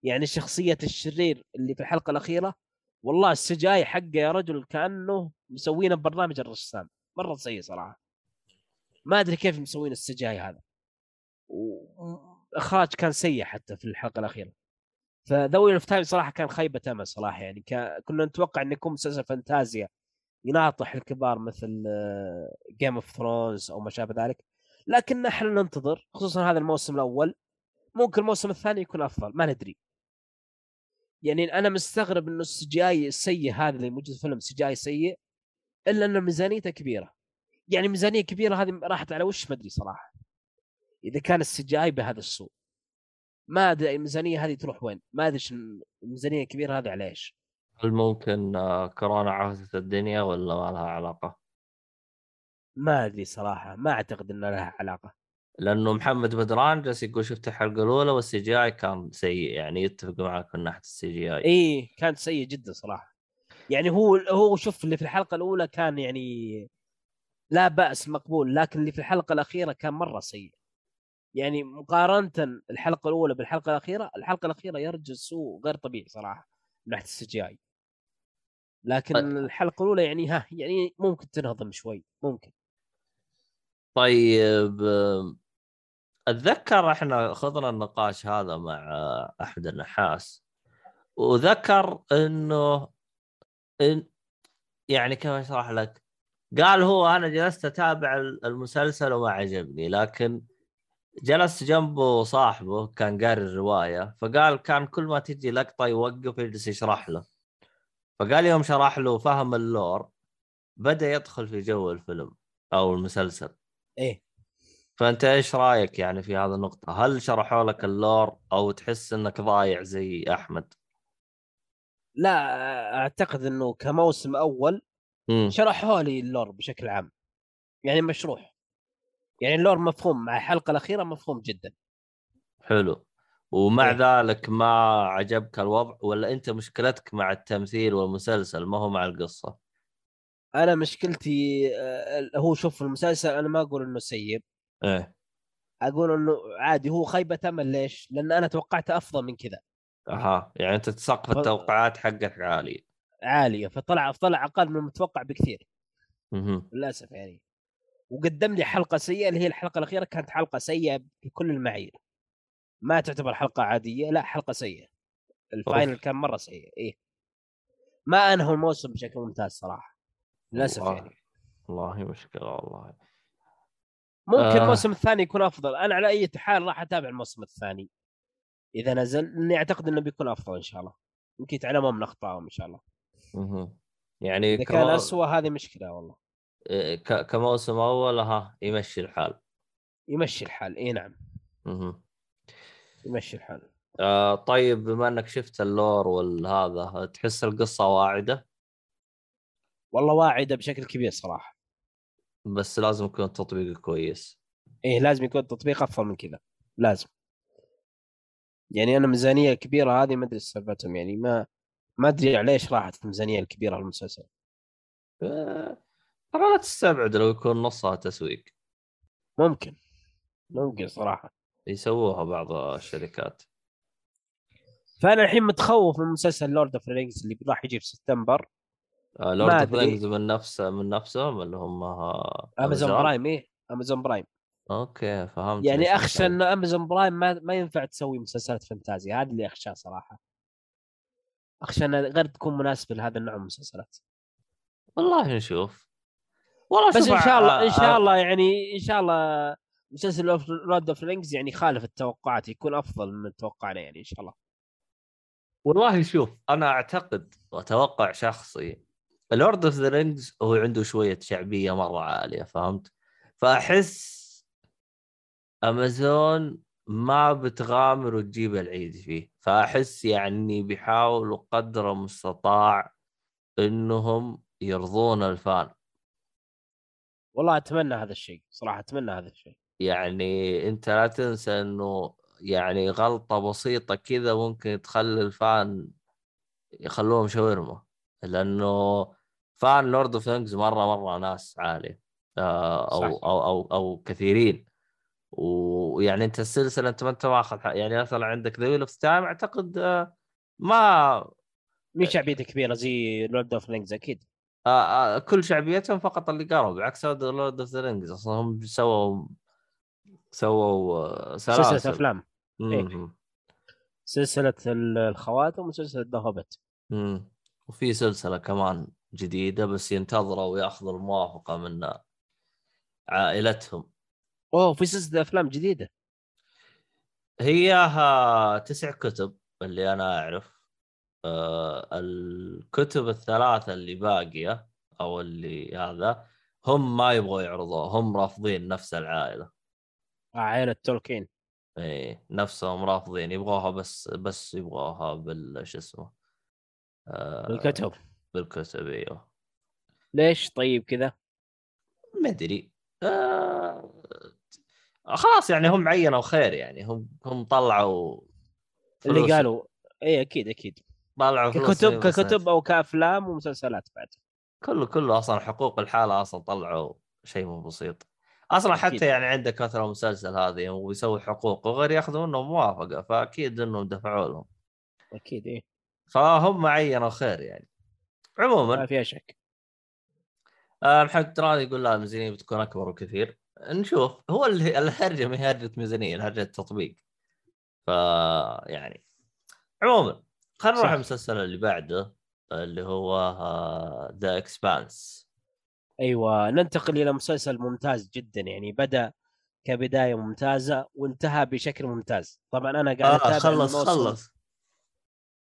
يعني شخصية الشرير اللي في الحلقة الأخيرة والله ال CGI حقه يا رجل كأنه مسوينه ببرنامج الرسام. مرة سيء صراحة. ما أدري كيف مسوين ال CGI هذا. واخراج كان سيء حتى في الحلقة الأخيرة. ف The Wheel of Time صراحة كان خيبة أمل صراحة. يعني ك... كنا نتوقع انه يكون مسلسل فانتازيا يناطح الكبار مثل Game of Thrones أو ما شابه ذلك. لكن إحنا ننتظر خصوصا هذا الموسم الأول. ممكن الموسم الثاني يكون أفضل. ما ندري. يعني أنا مستغرب إنه ال CGI السيء هذا اللي موجود في الفيلم CGI سيء إلا ان ميزانيته كبيرة. يعني ميزانية كبيرة هذه راحت على وش؟ ما أدري صراحة. إذا كان ال CGI بهذا السوء. ما أدري الميزانية هذه تروح وين؟ ما أدري الميزانية الكبيرة هذه على إيش. هل ممكن آه، كورونا هدت الدنيا ولا ما لها علاقة؟ ما أدري صراحة. ما أعتقد ان لها علاقة. لأنه محمد بدران جالس يقول شفت الحلقة الأولى وال CGI كان سيء يعني يتفق معك من ناحية ال CGI كان سيء جدا صراحة. يعني هو هو شوف اللي في الحلقة الأولى كان يعني لا بأس مقبول لكن اللي في الحلقة الأخيرة كان مرة سيء. يعني مقارنه الحلقة الأولى بالحلقة الأخيرة الحلقة الأخيرة يرجع سوء غير طبيعي صراحة من ناحية السي جي اي لكن طيب. الحلقة الأولى يعني ها يعني ممكن تنهضم شوي ممكن. طيب أتذكر إحنا خضنا النقاش هذا مع أحمد النحاس وذكر إنه إن يعني كيف أشرح لك؟ قال هو أنا جلست أتابع المسلسل وما عجبني لكن جلس جنبه صاحبه كان قاري الرواية فقال كان كل ما تجي لقطة يوقف يجلس يشرح له. فقال يوم شرح له فهم ال lore بدأ يدخل في جو الفيلم أو المسلسل. إيه. فأنت إيش رأيك يعني في هذه النقطة؟ هل شرحوا لك ال lore أو تحس إنك ضايع زي أحمد؟ لا أعتقد إنه كموسم أول شرحوا لي ال lore بشكل عام يعني مشروح. يعني ال lore مفهوم مع الحلقة الأخيرة مفهوم جدا. حلو. ومع إيه؟ ذلك ما عجبك الوضع ولا أنت مشكلتك مع التمثيل والمسلسل؟ ما هو مع القصة. أنا مشكلتي آه، هو شوف المسلسل أنا ما أقول إنه سيء. إيه. أقول إنه عادي هو خيبه امل ليش؟ لأن أنا توقعت أفضل من كذا. أها يعني أنت سقف ف... التوقعات حقك عالي عالية فطلع طلع أقل من المتوقع بكثير. أها. للأسف يعني. وقدم لي حلقة سيئة اللي هي الحلقة الأخيرة كانت حلقة سيئة بكل المعايير. ما تعتبر حلقة عادية لا حلقة سيئة. الفاينل كان مرة سيء إيه. ما انهوا الموسم بشكل ممتاز صراحة. للأسف يعني. والله مشكلة والله. ممكن آه. الموسم الثاني يكون أفضل. أنا على أي حال راح أتابع الموسم الثاني. إذا نزل لاني أعتقد إنه بيكون أفضل إن شاء الله. يمكن يتعلمون من اخطائهم إن شاء الله. أها يعني إذا كان اسوء هذه مشكلة والله. إيه، كموسم أول ها يمشي الحال. يمشي الحال. إي نعم. أها يمشي الحال. آه طيب بما إنك شفت اللور والهذا تحس القصة واعدة؟ والله واعدة بشكل كبير صراحة. بس لازم يكون التطبيق كويس. إيه لازم يكون التطبيق أفضل من كذا. لازم. يعني أنا ميزانية كبيرة هذه ما أدري سالفتهم يعني ما ما أدري ليش راحت الميزانية الكبيرة للمسلسل آه، ترى لا تستبعد لو يكون نصها تسويق. ممكن. ممكن صراحة. يسووها بعض الشركات. فأنا الحين متخوف من مسلسل Lord of Rings اللي راح يجي في سبتمبر. Lord of Rings من نفسه من نفسهم اللي هم Amazon Prime إيه Amazon Prime okay فهمت يعني أخشى ان Amazon Prime ما, ما ينفع تسوي مسلسلات فانتازيا. هذا اللي أخشاه صراحة. أخشى انها غير تكون مناسبه لهذا النوع من المسلسلات. والله نشوف. والله بس إن شاء الله إن شاء الله يعني إن شاء الله مسلسل Lord of Rings يعني خالف التوقعات يكون أفضل من توقعنا يعني إن شاء الله. والله شوف أنا أعتقد وأتوقع شخصي Lord of the Rings هو عنده شوية شعبية مرة عالية فهمت؟ فأحس امازون ما بتغامر وتجيب العيد فيه. فأحس يعني بيحاولوا قدر المستطاع إنهم يرضون ال fan. والله أتمنى هذا الشيء صراحة أتمنى هذا الشيء. يعني أنت لا تنسى إنه يعني غلطة بسيطة كذا ممكن تخلي ال fan يخلوهم شاورما لأنه فان لورد اوف ثينجز مره مره ناس عاليه آه، أو صح. أو أو أو كثيرين. ويعني أنت السلسلة أنت ما أنت ماخذ يعني مثلا عندك ذا ويل اوف تايم أعتقد آه، ما مي شعبيته كبيرة زي لورد اوف رينجز أكيد. آه، آه، كل شعبيتهم فقط اللي قالوا بعكس لورد اوف ذا رينجز. أصلا هم سووا سووا آه، سلسلة أفلام. إيه. سلسلة ال- الخواتم وسلسلة ذا هوبت. وفي سلسلة كمان. جديدة بس ينتظروا ويأخذوا الموافقة من عائلتهم. أوه في سلسلة أفلام جديدة. هي تسع كتب اللي أنا أعرف. آه الكتب الثلاثة اللي باقية أو اللي هذا هم ما يبغوا يعرضوها هم رافضين نفس العائلة. عائلة تولكين. إيه نفسهم رافضين يبغوها بس بس يبغوها بال شو اسمه آه الكتب بالكتب أيوه ليش طيب كذا؟ ما أدري. آه... خلاص يعني هم عينوا خير يعني. هم هم طلعوا اللي فلوس- قالوا اي أكيد أكيد. طلعوا فلوس ككتب ككتب أو كأفلام ومسلسلات بعد. كله كله أصلا حقوق الحالة أصلا طلعوا شيء مو بسيط. أصلا أكيد. حتى يعني عندك مثلا مسلسل هذه ويسوي حقوق وغير ياخذوا منهم موافقة فأكيد إنهم دفعوا لهم. أكيد إيه. فهم عينوا خير يعني. عموما. ما فيها شك. آه، محمد تراني يقول لا الميزانية بتكون أكبر وكثير نشوف. هو اللي الهرجة ما هي هرجة ميزانية الهرجة تطبيق ف يعني عموما خلينا نروح. المسلسل اللي بعده اللي هو The Expanse أيوه ننتقل إلى مسلسل ممتاز جدا. يعني بدأ كبداية ممتازة وانتهى بشكل ممتاز. طبعا أنا قاعد آه أتابع خلص الموسم- خلص.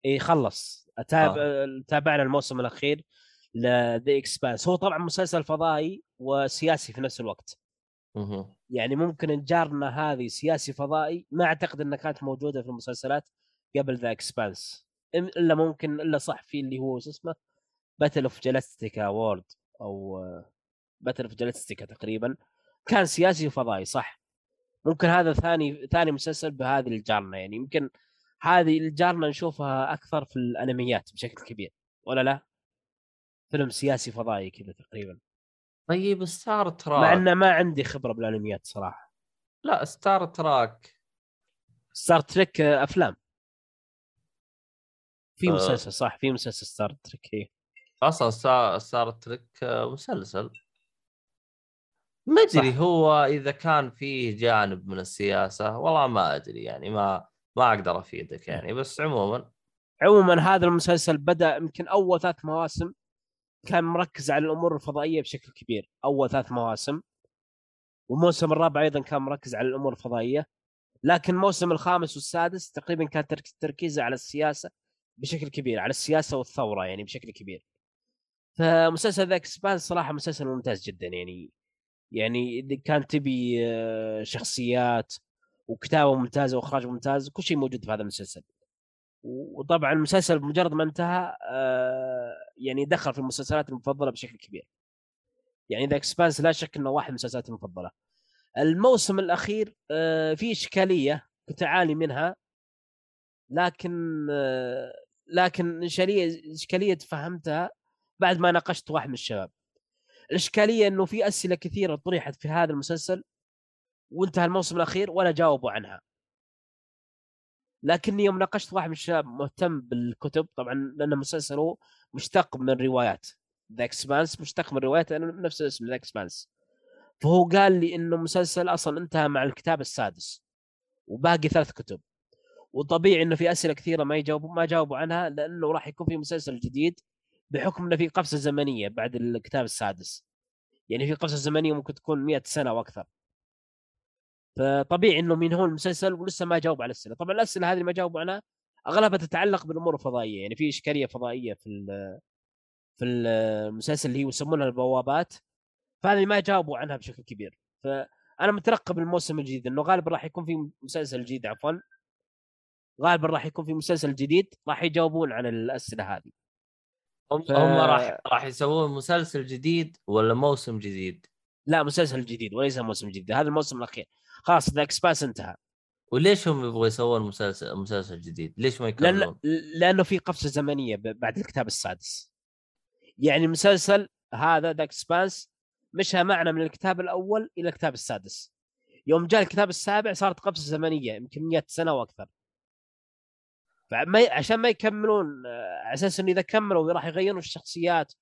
اي خلص. اتابع آه. تابعنا الموسم الأخير ل The Expanse هو طبعا مسلسل فضائي وسياسي في نفس الوقت. مهم. يعني ممكن ال genre هذه سياسي فضائي ما أعتقد إنها كانت موجودة في المسلسلات قبل The Expanse إلا ممكن إلا صح في اللي هو شو اسمه؟ Battle of Galactica وورد أو Battle of Galactica تقريبا. كان سياسي وفضائي صح. ممكن هذا ثاني ثاني مسلسل بهذه الجارنا. يعني يمكن هذه الجارنا نشوفها أكثر في الأنميات بشكل كبير ولا لا؟ فيلم سياسي فضائي كذا تقريبا طيب Star Trek مع انه ما عندي خبرة بالأنميات صراحة لا Star Trek Star Trek أفلام في آه. مسلسل صح في مسلسل Star Trek إيه. أصلا Star Trek مسلسل ما أدري. هو إذا كان فيه جانب من السياسة والله ما أدري يعني ما ما أقدر أفيدك يعني بس عموما. عموما هذا المسلسل بدأ يمكن أول ثلاث مواسم كان مركز على الأمور الفضائية بشكل كبير أول ثلاث مواسم. والموسم الرابع أيضا كان مركز على الأمور الفضائية. لكن الموسم الخامس والسادس تقريبا كان ترك- تركيزه على السياسة بشكل كبير على السياسة والثورة يعني بشكل كبير. فمسلسل ذا إكسبانس صراحة مسلسل ممتاز جدا يعني يعني إذا كان تبي آه، شخصيات وكتابة ممتازة وإخراج ممتاز كل شيء موجود في هذا المسلسل. وطبعا المسلسل بمجرد ما انتهى آه، يعني دخل في المسلسلات المفضلة بشكل كبير. يعني ذا إكسبانس لا شك إنه واحد من المسلسلات المفضلة. الموسم الأخير آه، في إشكالية كنت أعاني منها. لكن آه، لكن إشكالية إشكالية فهمتها بعد ما ناقشت واحد من الشباب. الإشكالية إنه في أسئلة كثيرة طرحت في هذا المسلسل وانتهى الموسم الأخير ولا جاوبوا عنها. لكني يوم ناقشت واحد من الشباب مهتم بالكتب طبعا لأن المسلسل هو مشتق من روايات. The Expanse مشتق من روايات نفس الاسم The Expanse فهو قال لي إنه مسلسل أصلا انتهى مع الكتاب السادس وباقي ثلاث كتب. وطبيعي إنه في أسئلة كثيرة ما يجاوبوا ما جاوبوا عنها لأنه راح يكون في مسلسل جديد بحكم إنه في قفزة زمنية بعد الكتاب السادس. يعني في قفزة زمنية ممكن تكون 100 سنة وأكثر فطبيعي إنه من هو المسلسل ولسه ما جاوب على الأسئلة. طبعا الأسئلة هذه اللي ما جاوبوا عنها أغلبها تتعلق بالأمور الفضائية يعني في إشكالية فضائية في في المسلسل اللي يسمونها البوابات فهذه ما جاوبوا عنها بشكل كبير. فأنا مترقب الموسم الجديد إنه غالبا راح يكون في مسلسل جديد عفوا. غالبا راح يكون في مسلسل جديد راح يجاوبون عن الأسئلة هذه. هم ف- هم راح راح يسوون مسلسل جديد ولا موسم جديد؟ لا مسلسل جديد وليس موسم جديد هذا الموسم الأخير خلاص The Expanse انتهى وليش هم يبغوا يسوون مسلسل مسلسل جديد؟ ليش ما لأن يكملون؟ لأنه في قفزة زمنية بعد الكتاب السادس يعني المسلسل هذا The Expanse مشى معنا من الكتاب الأول إلى الكتاب السادس يوم جاء الكتاب السابع صارت قفزة زمنية يمكن 100 سنة وأكثر فما. عشان ما يكملون آه، على أساس إنه إذا كملوا راح يغيرون الشخصيات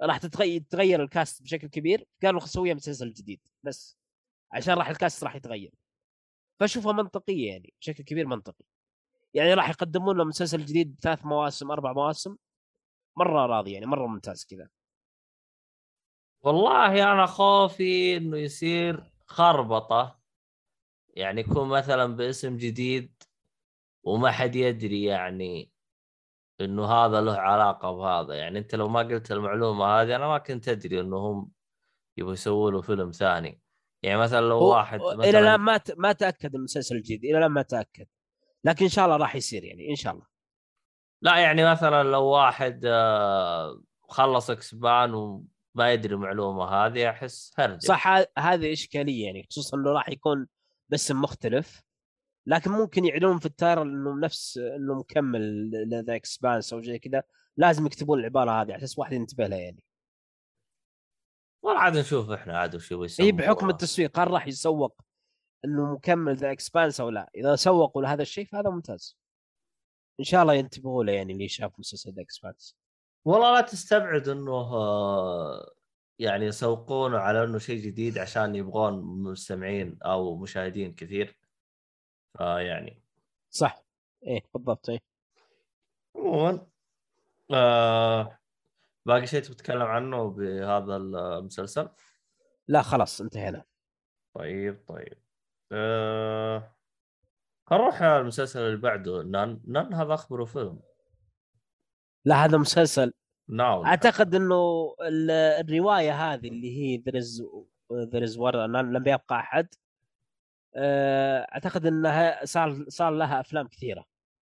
راح تتغير تغير ال cast بشكل كبير. قالوا نسويها مسلسل جديد بس. عشان راح الكاست راح يتغير. فاشوفها منطقية يعني بشكل كبير منطقي. يعني راح يقدمون له مسلسل جديد ثلاث مواسم أربع مواسم. مرة راضي يعني مرة ممتاز كذا. والله أنا خوفي إنه يصير خربطة. يعني يكون مثلا باسم جديد وما حد يدري يعني إنه هذا له علاقة بهذا. يعني أنت لو ما قلت المعلومة هذه أنا ما كنت أدري إنه هم يبغوا يسووا له فيلم ثاني. يعني مثلا لو هو- واحد إلى مثلا الآن ما. ما تأكد المسلسل الجديد إلى الآن ما تأكد. لكن إن شاء الله راح يصير يعني إن شاء الله. لا يعني مثلا لو واحد آه، خلص Expanse وما يدري المعلومه هذه أحس هرجة. صح هذه إشكالية يعني خصوصا إنه راح يكون باسم مختلف. لكن ممكن يعلنون في ال trailer انه نفس انه مكمل ل The Expanse أو زي كذا. لازم يكتبون العبارة هذه على أساس واحد ينتبه لها يعني. والله عاد نشوف إحنا عاد وش هي يسووا بحكم التسويق هل راح يسوق إنه مكمل The Expanse أو لا؟ إذا سوقوا لهذا الشيء فهذا ممتاز. إن شاء الله ينتبهوا له يعني اللي شاف مسلسل ذا اكسبانس والله لا تستبعد إنه آه، يعني يسوقونه على إنه شيء جديد عشان يبغون مستمعين أو مشاهدين كثير. فيعني صح. إيه بالضبط إيه. عموما آه باقي شيء تتكلم عنه بهذا المسلسل؟ لا خلاص انتهينا. طيب طيب. آه نروح على المسلسل اللي بعده. نان نان هذا أخبره فيلم. لا هذا مسلسل. ناو. أعتقد إنه ال- الرواية هذه اللي هي از ذير از لم يبقى أحد. آه، أعتقد إنها صار صار لها أفلام كثيرة.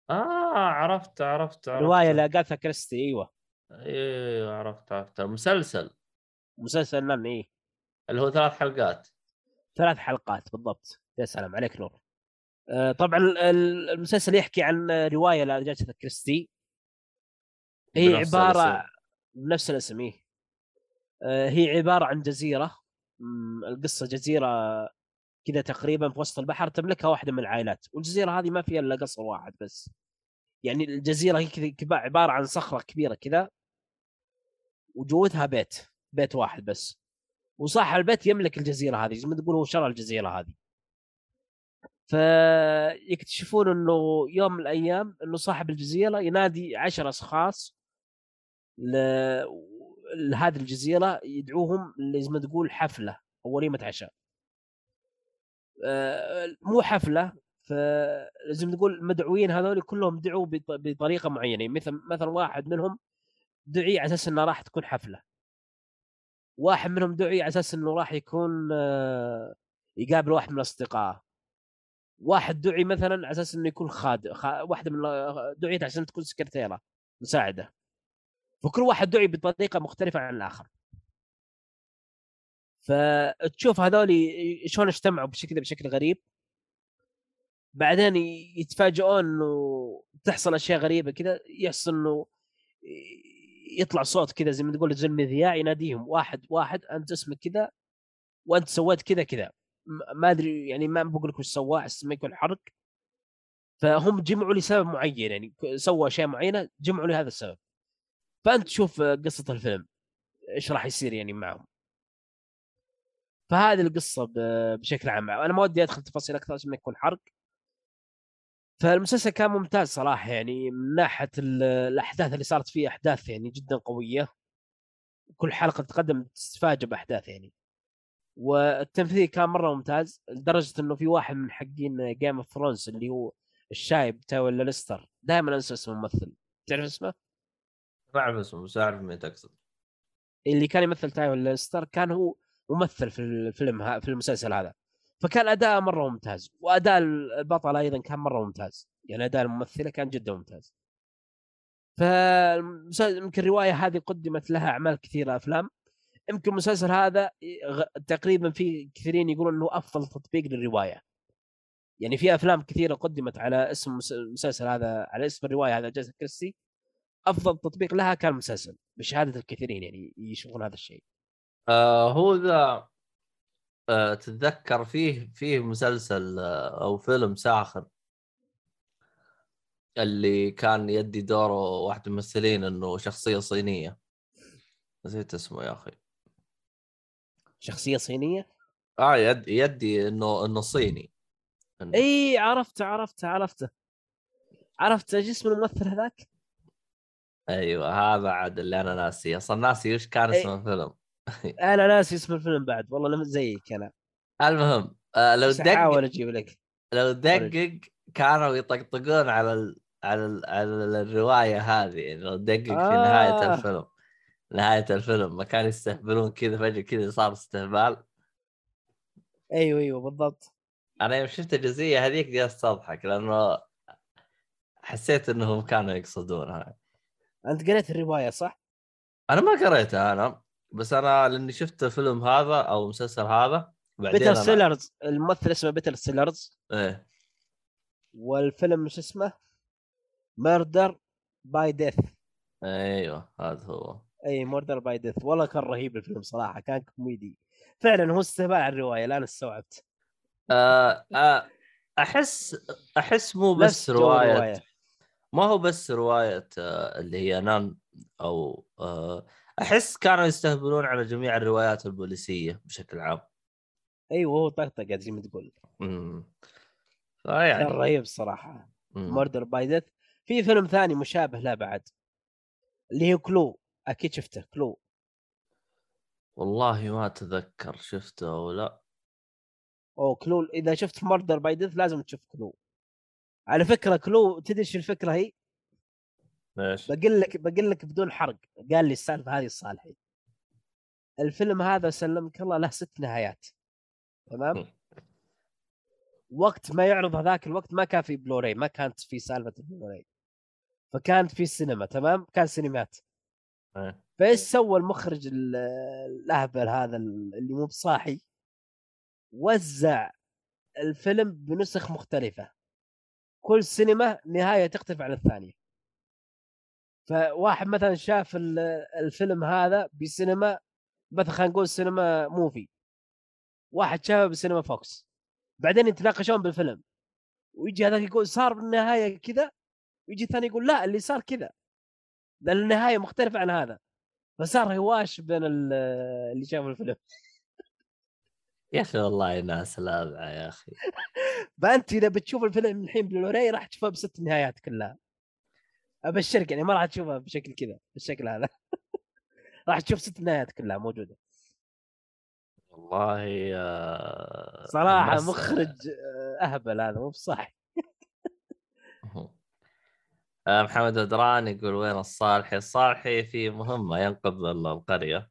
آه عرفت عرفت عرفت. روايه لأغاثا كريستي أيوه. أيوه عرفت عرفت. المسلسل مسلسل نان إيه. اللي هو ثلاث حلقات. ثلاث حلقات بالضبط. يا سلام عليك نور. آه، طبعا ال- ال- المسلسل يحكي عن رواية لاغاثا كريستي. هي بنفس عبارة الاسم. بنفس الاسم إيه. آه، هي عبارة عن جزيرة. القصة جزيرة كذا تقريبا في وسط البحر تملكها واحدة من العائلات. والجزيرة هذه ما فيها إلا قصر واحد بس. يعني الجزيرة هي عبارة عن صخرة كبيرة كذا وجوتها بيت بيت واحد بس. وصاحب البيت يملك الجزيرة هذه زي ما تقول هو شرى الجزيرة هذه. فيكتشفون إنه يوم من الأيام إنه صاحب الجزيرة ينادي عشر أشخاص ل... لهذه الجزيرة يدعوهم زي ما تقول حفلة أو وليمة عشاء. مو حفلة فلازم تقول المدعوين هذول كلهم دعوا بط- بطريقة معينة. مثل مثلا واحد منهم دعي على أساس إنه راح تكون حفلة. واحد منهم دعي على أساس إنه راح يكون آه، يقابل واحد من اصدقائه واحد دعي مثلا على أساس إنه يكون خادم خا... من دعيت عشان تكون سكرتيرة مساعدة. فكل واحد دعي بطريقة مختلفة عن الآخر. فتشوف هذول شلون اجتمعوا بشكل بشكل غريب. بعدين يتفاجئون إنه تحصل أشياء غريبة كذا يحصل إنه يطلع صوت كذا زي ما تقول زي المذياع يناديهم واحد واحد أنت اسمك كذا وأنت سويت كذا كذا ما أدري يعني ما بقول لك وش سواه أحس ما يكون حرق. فهم جمعوا لسبب معين يعني سووا أشياء معينة جمعوا لهذا السبب. فأنت تشوف قصة الفيلم إيش راح يصير يعني معهم؟ فهذه القصة بشكل عام. أنا ما ودي أدخل تفاصيل أكثر عشان ما يكون حرق. فالمسلسل كان ممتاز صراحة يعني من ناحية ال- الأحداث اللي صارت فيه أحداث يعني جدا قوية. كل حلقة تقدم تتفاجئ بأحداث يعني. والتمثيل كان مرة ممتاز لدرجة إنه في واحد من حقين Game of Thrones اللي هو الشايب تاو ليستر. دائما أنسى اسم الممثل. تعرف اسمه؟ ما أعرف اسمه بس أعرف مين تقصد. اللي كان يمثل تايو ليستر كان هو ممثل في الفيلم في المسلسل هذا. فكان أداء مرة ممتاز وأداء البطله أيضا كان مرة ممتاز. يعني أداء الممثلة كان جدا ممتاز. فيمكن الروايه هذه قدمت لها أعمال كثيرة أفلام. يمكن المسلسل هذا تقريبا في كثيرين يقولون إنه أفضل تطبيق للرواية. يعني في أفلام كثيرة قدمت على اسم المسلسل هذا على اسم الرواية هذا جاسا كريستي. أفضل تطبيق لها كان المسلسل بشهادة الكثيرين يعني يشوفون هذا الشيء. آه هو ذا آه تتذكر فيه فيه مسلسل آه أو فيلم ساخر اللي كان يدي دوره واحد من الممثلين إنه شخصية صينية. نسيت اسمه يا أخي. شخصية صينية؟ آه يد يدي إنه إنه صيني. إنه... إي عرفته عرفته عرفته. عرفت إيش اسم الممثل هذاك؟ أيوه هذا عاد اللي أنا ناسي أصلا ناسي وش كان اسم الفيلم. أنا ناسي اسم الفيلم بعد والله لم زيك أنا. المهم آه لو دقق أحاول أجيب لك. لو دقق كانوا يطقطقون على ال... على ال... على الرواية هذه يعني لو دقق آه. في نهاية الفيلم. نهاية الفيلم ما كانوا يستهبلون كذا فجأة كذا صار استهبال. أيوه أيوه بالضبط. أنا يوم شفت الجزئية هذيك جلست أضحك لأنه حسيت إنهم كانوا يقصدونها. أنت قريت الرواية صح؟ أنا ما قريتها أنا. بس أنا لأني شفت الفيلم هذا أو المسلسل هذا بعدين بيتر أنا... سيلرز الممثل اسمه بيتر سيلرز إيه. والفيلم مش اسمه؟ ميردر باي ديث أيوه هذا هو. أي Murder by Death والله كان رهيب الفيلم صراحة كان كوميدي. فعلا هو استهبال على الرواية الآن استوعبت. آه آه أحس أحس مو بس رواية رواية. ما هو بس رواية آه اللي هي None أو آه أحس كانوا يستهبلون على جميع الروايات البوليسية بشكل عام. أيوه هو طقطقة زي ما تقول. فيعني كان رهيب الصراحه Murder by Death في فيلم ثاني مشابه له بعد. اللي هو Clue أكيد شفته Clue والله ما أتذكر شفته أو لا. أو Clue إذا شفت Murder by Death لازم تشوف Clue على فكرة Clue تدري الفكرة هي؟ بقول لك بقول لك بدون حرق قال لي السالفة هذه الصالحي الفيلم هذا سلمك الله له ست نهايات. تمام؟ وقت ما يعرض هذاك الوقت ما كان في بلوراي ما كانت في سالفة البلوراي فكانت في السينما تمام؟ كان سينمات. أه. فإيش سوى المخرج الأهبل هذا اللي مو بصاحي؟ وزع الفيلم بنسخ مختلفة. كل سينما نهاية تختلف عن الثانية. فواحد مثلا شاف الفيلم هذا بسينما مثلا خلينا نقول سينما Muvi. واحد شافه بسينما VOX. بعدين يتناقشون بالفيلم. ويجي هذاك يقول صار بالنهاية كذا ويجي الثاني يقول لا اللي صار كذا. لأن النهاية مختلفة عن هذا. فصار هواش بين اللي شافوا الفيلم. يا أخي والله ناس لاذعه يا أخي. فأنت إذا بتشوف الفيلم الحين بلوراي راح تشوفه بست نهايات كلها. أبشرك يعني ما راح تشوفها بشكل كذا بالشكل هذا. راح تشوف ست نهايات كلها موجودة. والله يا صراحة مخرج آه، أهبل هذا مو بصاحي. آه، محمد ادران يقول وين الصالحي؟ الصالحي في مهمة ينقذ القرية.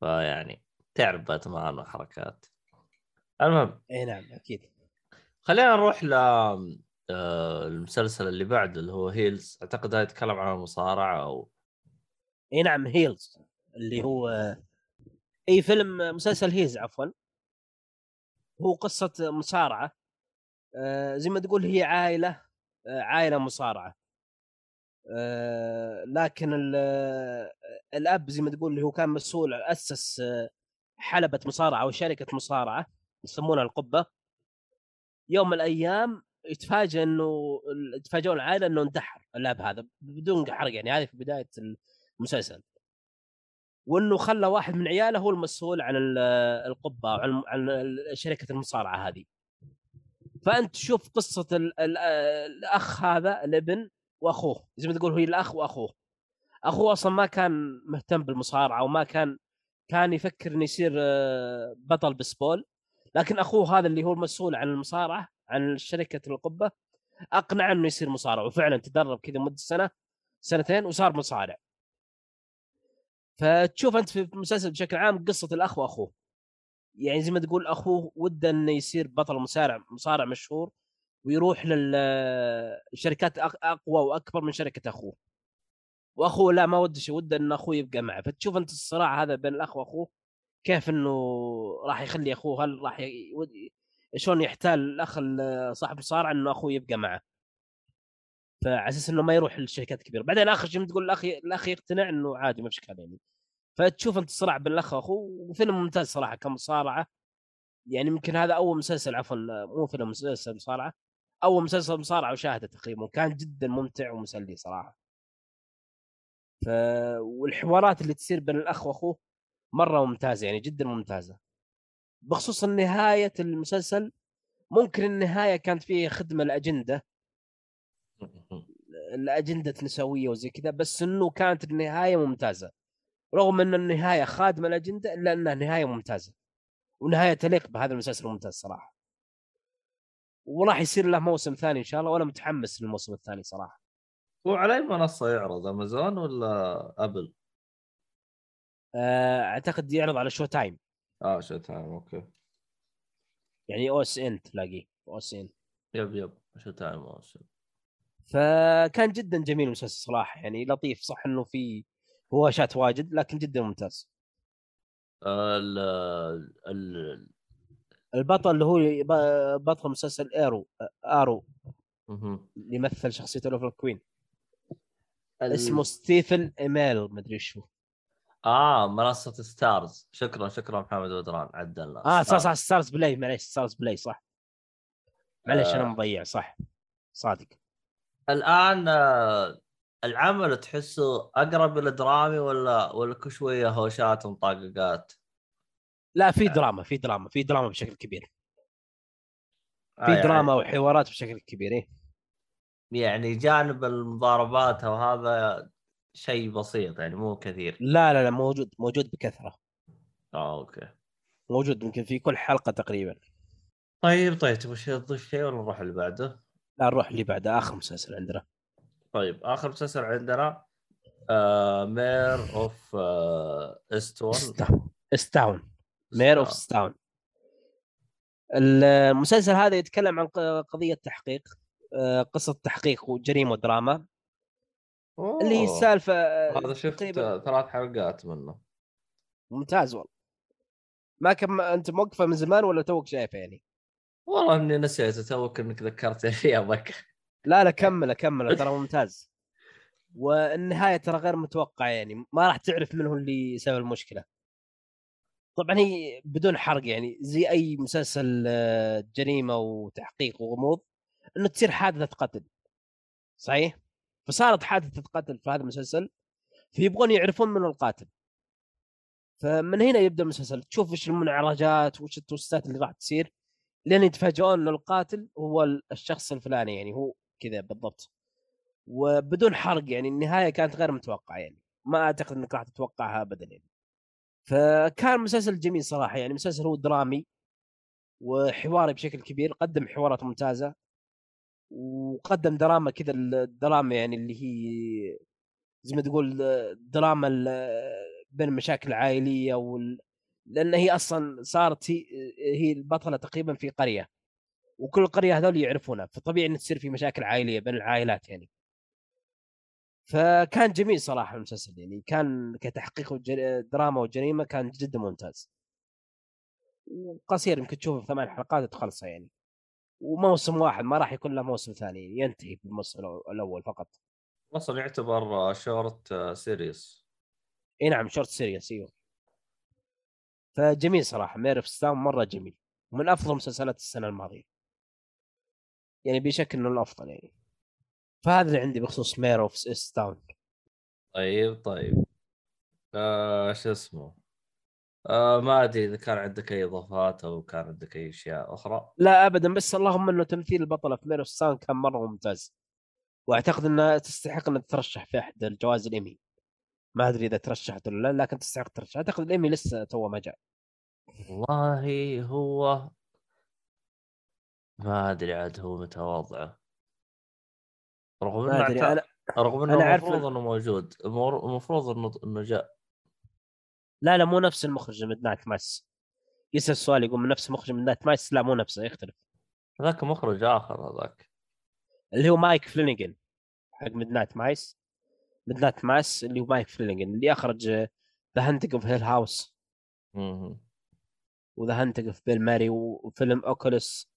فيعني تعرف باتمان وحركات المهم إي نعم أكيد. خلينا نروح ل المسلسل اللي بعده اللي هو Heels. أعتقد هذا يتكلم عن المصارعة أو إي نعم Heels اللي هو أي فيلم مسلسل Heels عفوا. هو قصة مصارعة. آه، زي ما تقول هي عائلة آه، عائلة مصارعة. لكن الأب زي ما تقول اللي هو كان مسؤول اسس حلبة مصارعة أو شركة مصارعة يسمونها القبة. يوم من الأيام يتفاجئ إنه يتفاجئون العائلة إنه انتحر اللاعب هذا بدون حرق يعني هذه في بداية المسلسل. وإنه خلى واحد من عياله هو المسؤول عن القبة عن عن شركة المصارعة هذه. فأنت تشوف قصة الأخ هذا الابن وأخوه زي ما تقول هو الأخ وأخوه. أخوه أصلا ما كان مهتم بالمصارعة وما كان كان يفكر إنه يصير آه، بطل بسبول لكن أخوه هذا اللي هو المسؤول عن المصارعة عن شركة القبة اقنع إنه يصير مصارع. وفعلا تدرب كذا مدة سنة سنتين وصار مصارع. فتشوف أنت في المسلسل بشكل عام قصة الأخ وأخوه. يعني زي ما تقول أخوه وده إنه يصير بطل مصارع مصارع مشهور ويروح للشركات أقوى وأكبر من شركة أخوه. وأخوه لا ما وده شيء وده إن أخوه يبقى معه. فتشوف أنت الصراع هذا بين الأخ وأخوه كيف إنه راح يخلي أخوه هل راح. شلون يحتال الأخ صاحب الصارع إنه أخوه يبقى معه. فعلى أساس إنه ما يروح للشركات الكبيره بعدين اخر شيء تقول الأخ الأخ يقتنع إنه عادي ما في إشكال يعني. فتشوف أنت الصراع بين الأخ وأخوه وفيلم ممتاز صراحة كمصارعة. يعني يمكن هذا أول مسلسل عفوا مو فيلم مسلسل مصارعة. أول مسلسل مصارعة وشاهده تقريبا. وكان جدا ممتع ومسلي صراحة. ف والحوارات اللي تصير بين الأخ وأخوه مرة ممتازة يعني جدا ممتازة. بخصوص نهاية المسلسل ممكن النهاية كانت فيها خدمة الاجنده الاجنده نسوية وزي كذا بس إنه كانت النهاية ممتازة. رغم إن النهاية خادمة الاجنده إلا إنها نهاية ممتازة. ونهاية تليق بهذا المسلسل الممتاز صراحة. وراح يصير له موسم ثاني إن شاء الله وأنا متحمس للموسم الثاني صراحة. هو على أي منصة يعرض أمازون ولا أبل؟ آه، أعتقد يعرض على Showtime آه Showtime أوكي. يعني أو اس ان تلاقيه أو اس ان يب يب شو تايم أو اس ان فكان جدا جميل المسلسل صراحة يعني لطيف صح إنه في هواشات واجد لكن جدا ممتاز. ال ال البطل اللي هو بطل مسلسل Arrow Arrow اللي يمثل شخصية Oliver Queen. اسمه ستيفن إيميل مدري شو. آه منصة Starz. شكرا شكرا محمد بدران عدلنا آه صح صح Starz Play. معليش Starz Play صح. معليش آه. أنا مضيع صح. صادق. الآن آه العمل تحسه أقرب إلى درامي ولا ولا كل شوية هوشات ومطاققات؟ لا في دراما في دراما في دراما بشكل كبير. في آه يعني... دراما وحوارات بشكل كبير إيه؟ يعني جانب المضاربات وهذا شيء بسيط يعني مو كثير. لا لا لا موجود موجود بكثرة. آه أوكي. موجود يمكن في كل حلقة تقريبا. طيب طيب تبغى تضيف شيء ولا نروح اللي بعده؟ لا نروح اللي بعده آخر مسلسل عندنا. طيب آخر مسلسل عندنا آه مير اوف آه استون استاون مير اوف ستاون المسلسل هذا يتكلم عن قضية تحقيق آه، قصة تحقيق وجريمة ودراما. اللي هي السالفة هذا شفت. ثلاث حلقات منه. ممتاز والله. ما كم أنت موقفه من زمان ولا توك شايفه يعني؟ والله إني نسيت توك إنك ذكرتني فيها بك لا لا كمل كمل ترى ممتاز. والنهاية ترى غير متوقعة يعني ما راح تعرف من هو اللي سبب المشكلة. طبعا هي بدون حرق يعني زي أي مسلسل آه، جريمة وتحقيق وغموض إنه تصير حادثة قتل. صحيح؟ فصارت حادثة قتل في هذا المسلسل فيبغون يعرفون من القاتل. فمن هنا يبدأ المسلسل تشوف إيش المنعرجات وايش التوستات اللي راح تصير لين يتفاجئون انه القاتل هو الشخص الفلاني يعني هو كذا بالضبط. وبدون حرق يعني النهاية كانت غير متوقعة يعني. ما أعتقد إنك راح تتوقعها ابدا يعني. فكان مسلسل جميل صراحة يعني مسلسل هو درامي وحواري بشكل كبير قدم حوارات ممتازة. وقدم دراما كذا الدراما يعني اللي هي زي ما تقول دراما بين المشاكل العائليه وال... لأن هي أصلا صارت هي هي البطلة تقريبا في قرية وكل القريه هذول يعرفونها فطبيعي إن تصير في مشاكل عائلية بين العائلات يعني. فكان جميل صراحة المسلسل يعني كان كتحقيق دراما وجريمة كان جدا ممتاز. وقصير يمكن تشوفه في ثمان حلقات تخلصه يعني. وموسم واحد ما راح يكون له موسم ثاني ينتهي بالموسم الأول فقط. أصلا يعتبر short series إي نعم short series إيوه. فجميل صراحة Mare of Easttown مرة جميل. ومن أفضل مسلسلات السنة الماضية. يعني بشكل إنه الأفضل يعني. فهذا اللي عندي بخصوص Mare of Easttown طيب طيب. آه شو اسمه؟ آه ما أدري إذا كان عندك أي إضافات أو كان عندك أي أشياء أخرى. لا ابدا بس اللهم إنه تمثيل البطله في Mare of Easttown كان مرة ممتاز. وأعتقد انها تستحق انها تترشح في أحد الجوائز الإيمي. ما أدري إذا ترشحت ولا لا لكن تستحق ترشح. أعتقد الإيمي لسه تو ما جاء. والله هو ما أدري عاد هو متى وضعه. رغم إنه أنا رغم إنه أنا المفروض إنه موجود. المفروض إنه إنه جاء. لا لا مو نفس المخرج Midnight Mass يسأل السؤال يقول من نفس مخرج من نايت مايس لا مو نفسه يختلف. هذاك مخرج آخر هذاك. اللي هو Mike Flanagan حق Midnight Mass Midnight Mass اللي هو Mike Flanagan اللي أخرج The Haunting of Hill House. و The Haunting of Bly Manor وفيلم Oculus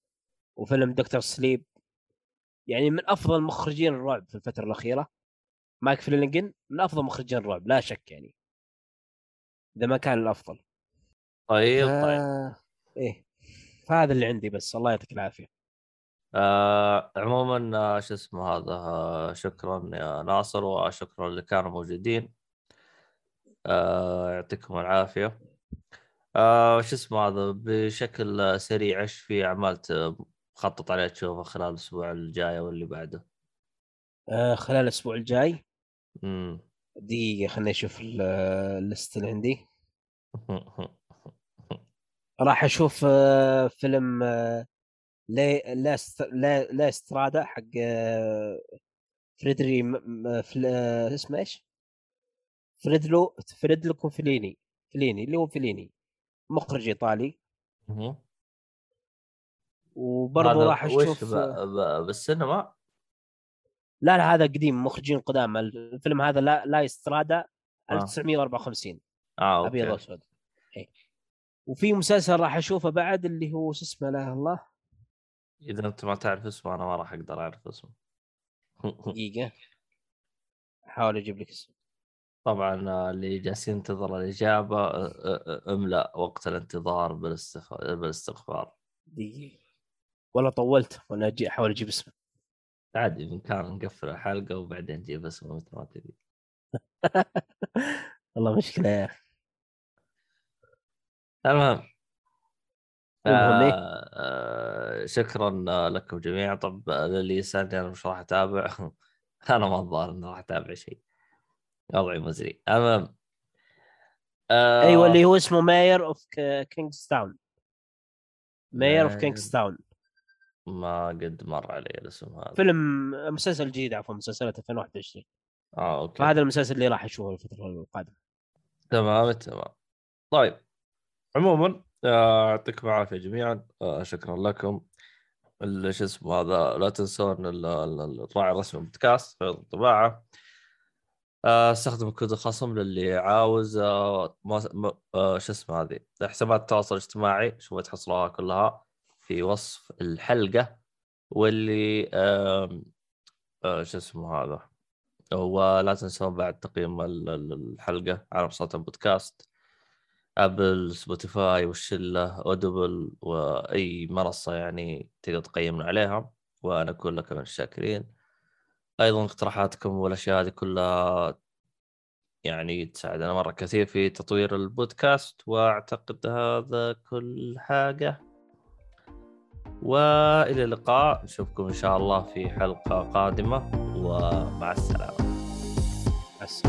وفيلم Doctor Sleep يعني من أفضل مخرجين الرعب في الفترة الأخيرة. Mike Flanagan من أفضل مخرجين الرعب لا شك يعني. اذا ما كان الأفضل. طيب ف... طيب. إيه فهذا اللي عندي بس الله يعطيك العافية. آه عموما آه، شو اسمه هذا آه شكرا يا ناصر وشكرا اللي كانوا موجودين. آه يعطيكم العافية. آه شو اسمه هذا بشكل آه، سريع إيش في أعمال مخطط عليها تشوفها خلال الأسبوع الجاي واللي بعده؟ آه خلال الأسبوع الجاي؟ امم دقيقه خليني أشوف ال- الليست اللي عندي راح أشوف آه، فيلم آه، لا لا لا, استرادا حق آه، فريدري اسمه إيش؟ فريدلو فريدلو فيليني فيليني اللي هو فيليني مخرج إيطالي وبرضه راح أشوف. بالسينما لا لا هذا قديم مخرجين قدام. الفيلم هذا لا لا استرادا آه. 1954 آه أبيض أوكي وأسود. إيه. وفي مسلسل راح أشوفه بعد اللي هو شو اسمه لا الله؟ إذا أنت ما تعرف اسمه أنا ما راح أقدر أعرف اسمه. دقيقة. احاول أجيب لك اسمه. طبعا آه، اللي جالس ينتظر الإجابة املأ وقت الانتظار. بالاستغفار. دقيقة. والله طولت وأنا أحاول أجيب اسمه. عادي بامكان نقفل الحلقة وبعدين نجيب اسمه مثل ما تبي. والله مشكلة يا أخي. المهم إيه؟ آه آه شكرا لكم جميعا. طب آه، للي يسألني أنا مش راح أتابع؟ أنا ما الظاهر إني راح أتابع شيء. وضعي مزري. المهم آه أيوه اللي هو اسمه ماير اوف كينجز تاون ماير اوف. كينجز تاون ما قد مر علي الاسم هذا. فيلم مسلسل جديد عفوا مسلسلات 2021 آه أوكي. فهذا المسلسل اللي راح أشوفه الفترة القادمة. تمام تمام. طيب عموما آه، يعطيكم العافية جميعا. آه، شكرا لكم. شو اسمه هذا لا تنسون ال- ال- الراعي الرسمي بودكاست في الطباعة. آه، استخدم كود الخصم للي عاوز شو اسمه هذه حسابات التواصل الاجتماعي شوفوا تحصلوها كلها. في وصف الحلقة واللي آه، شو اسمه هذا؟ ولا تنسون بعد تقييم ال- ال- الحلقة على منصات البودكاست Apple Spotify والشلة Audible وأي منصة يعني تقدر تقيمنا عليها. ونكون لكم من الشاكرين. أيضا اقتراحاتكم والأشياء هذه كلها يعني تساعدنا مرة كثير في تطوير البودكاست وأعتقد هذا كل حاجة. وإلى اللقاء. نشوفكم إن شاء الله في حلقة قادمة ومع السلامة. بس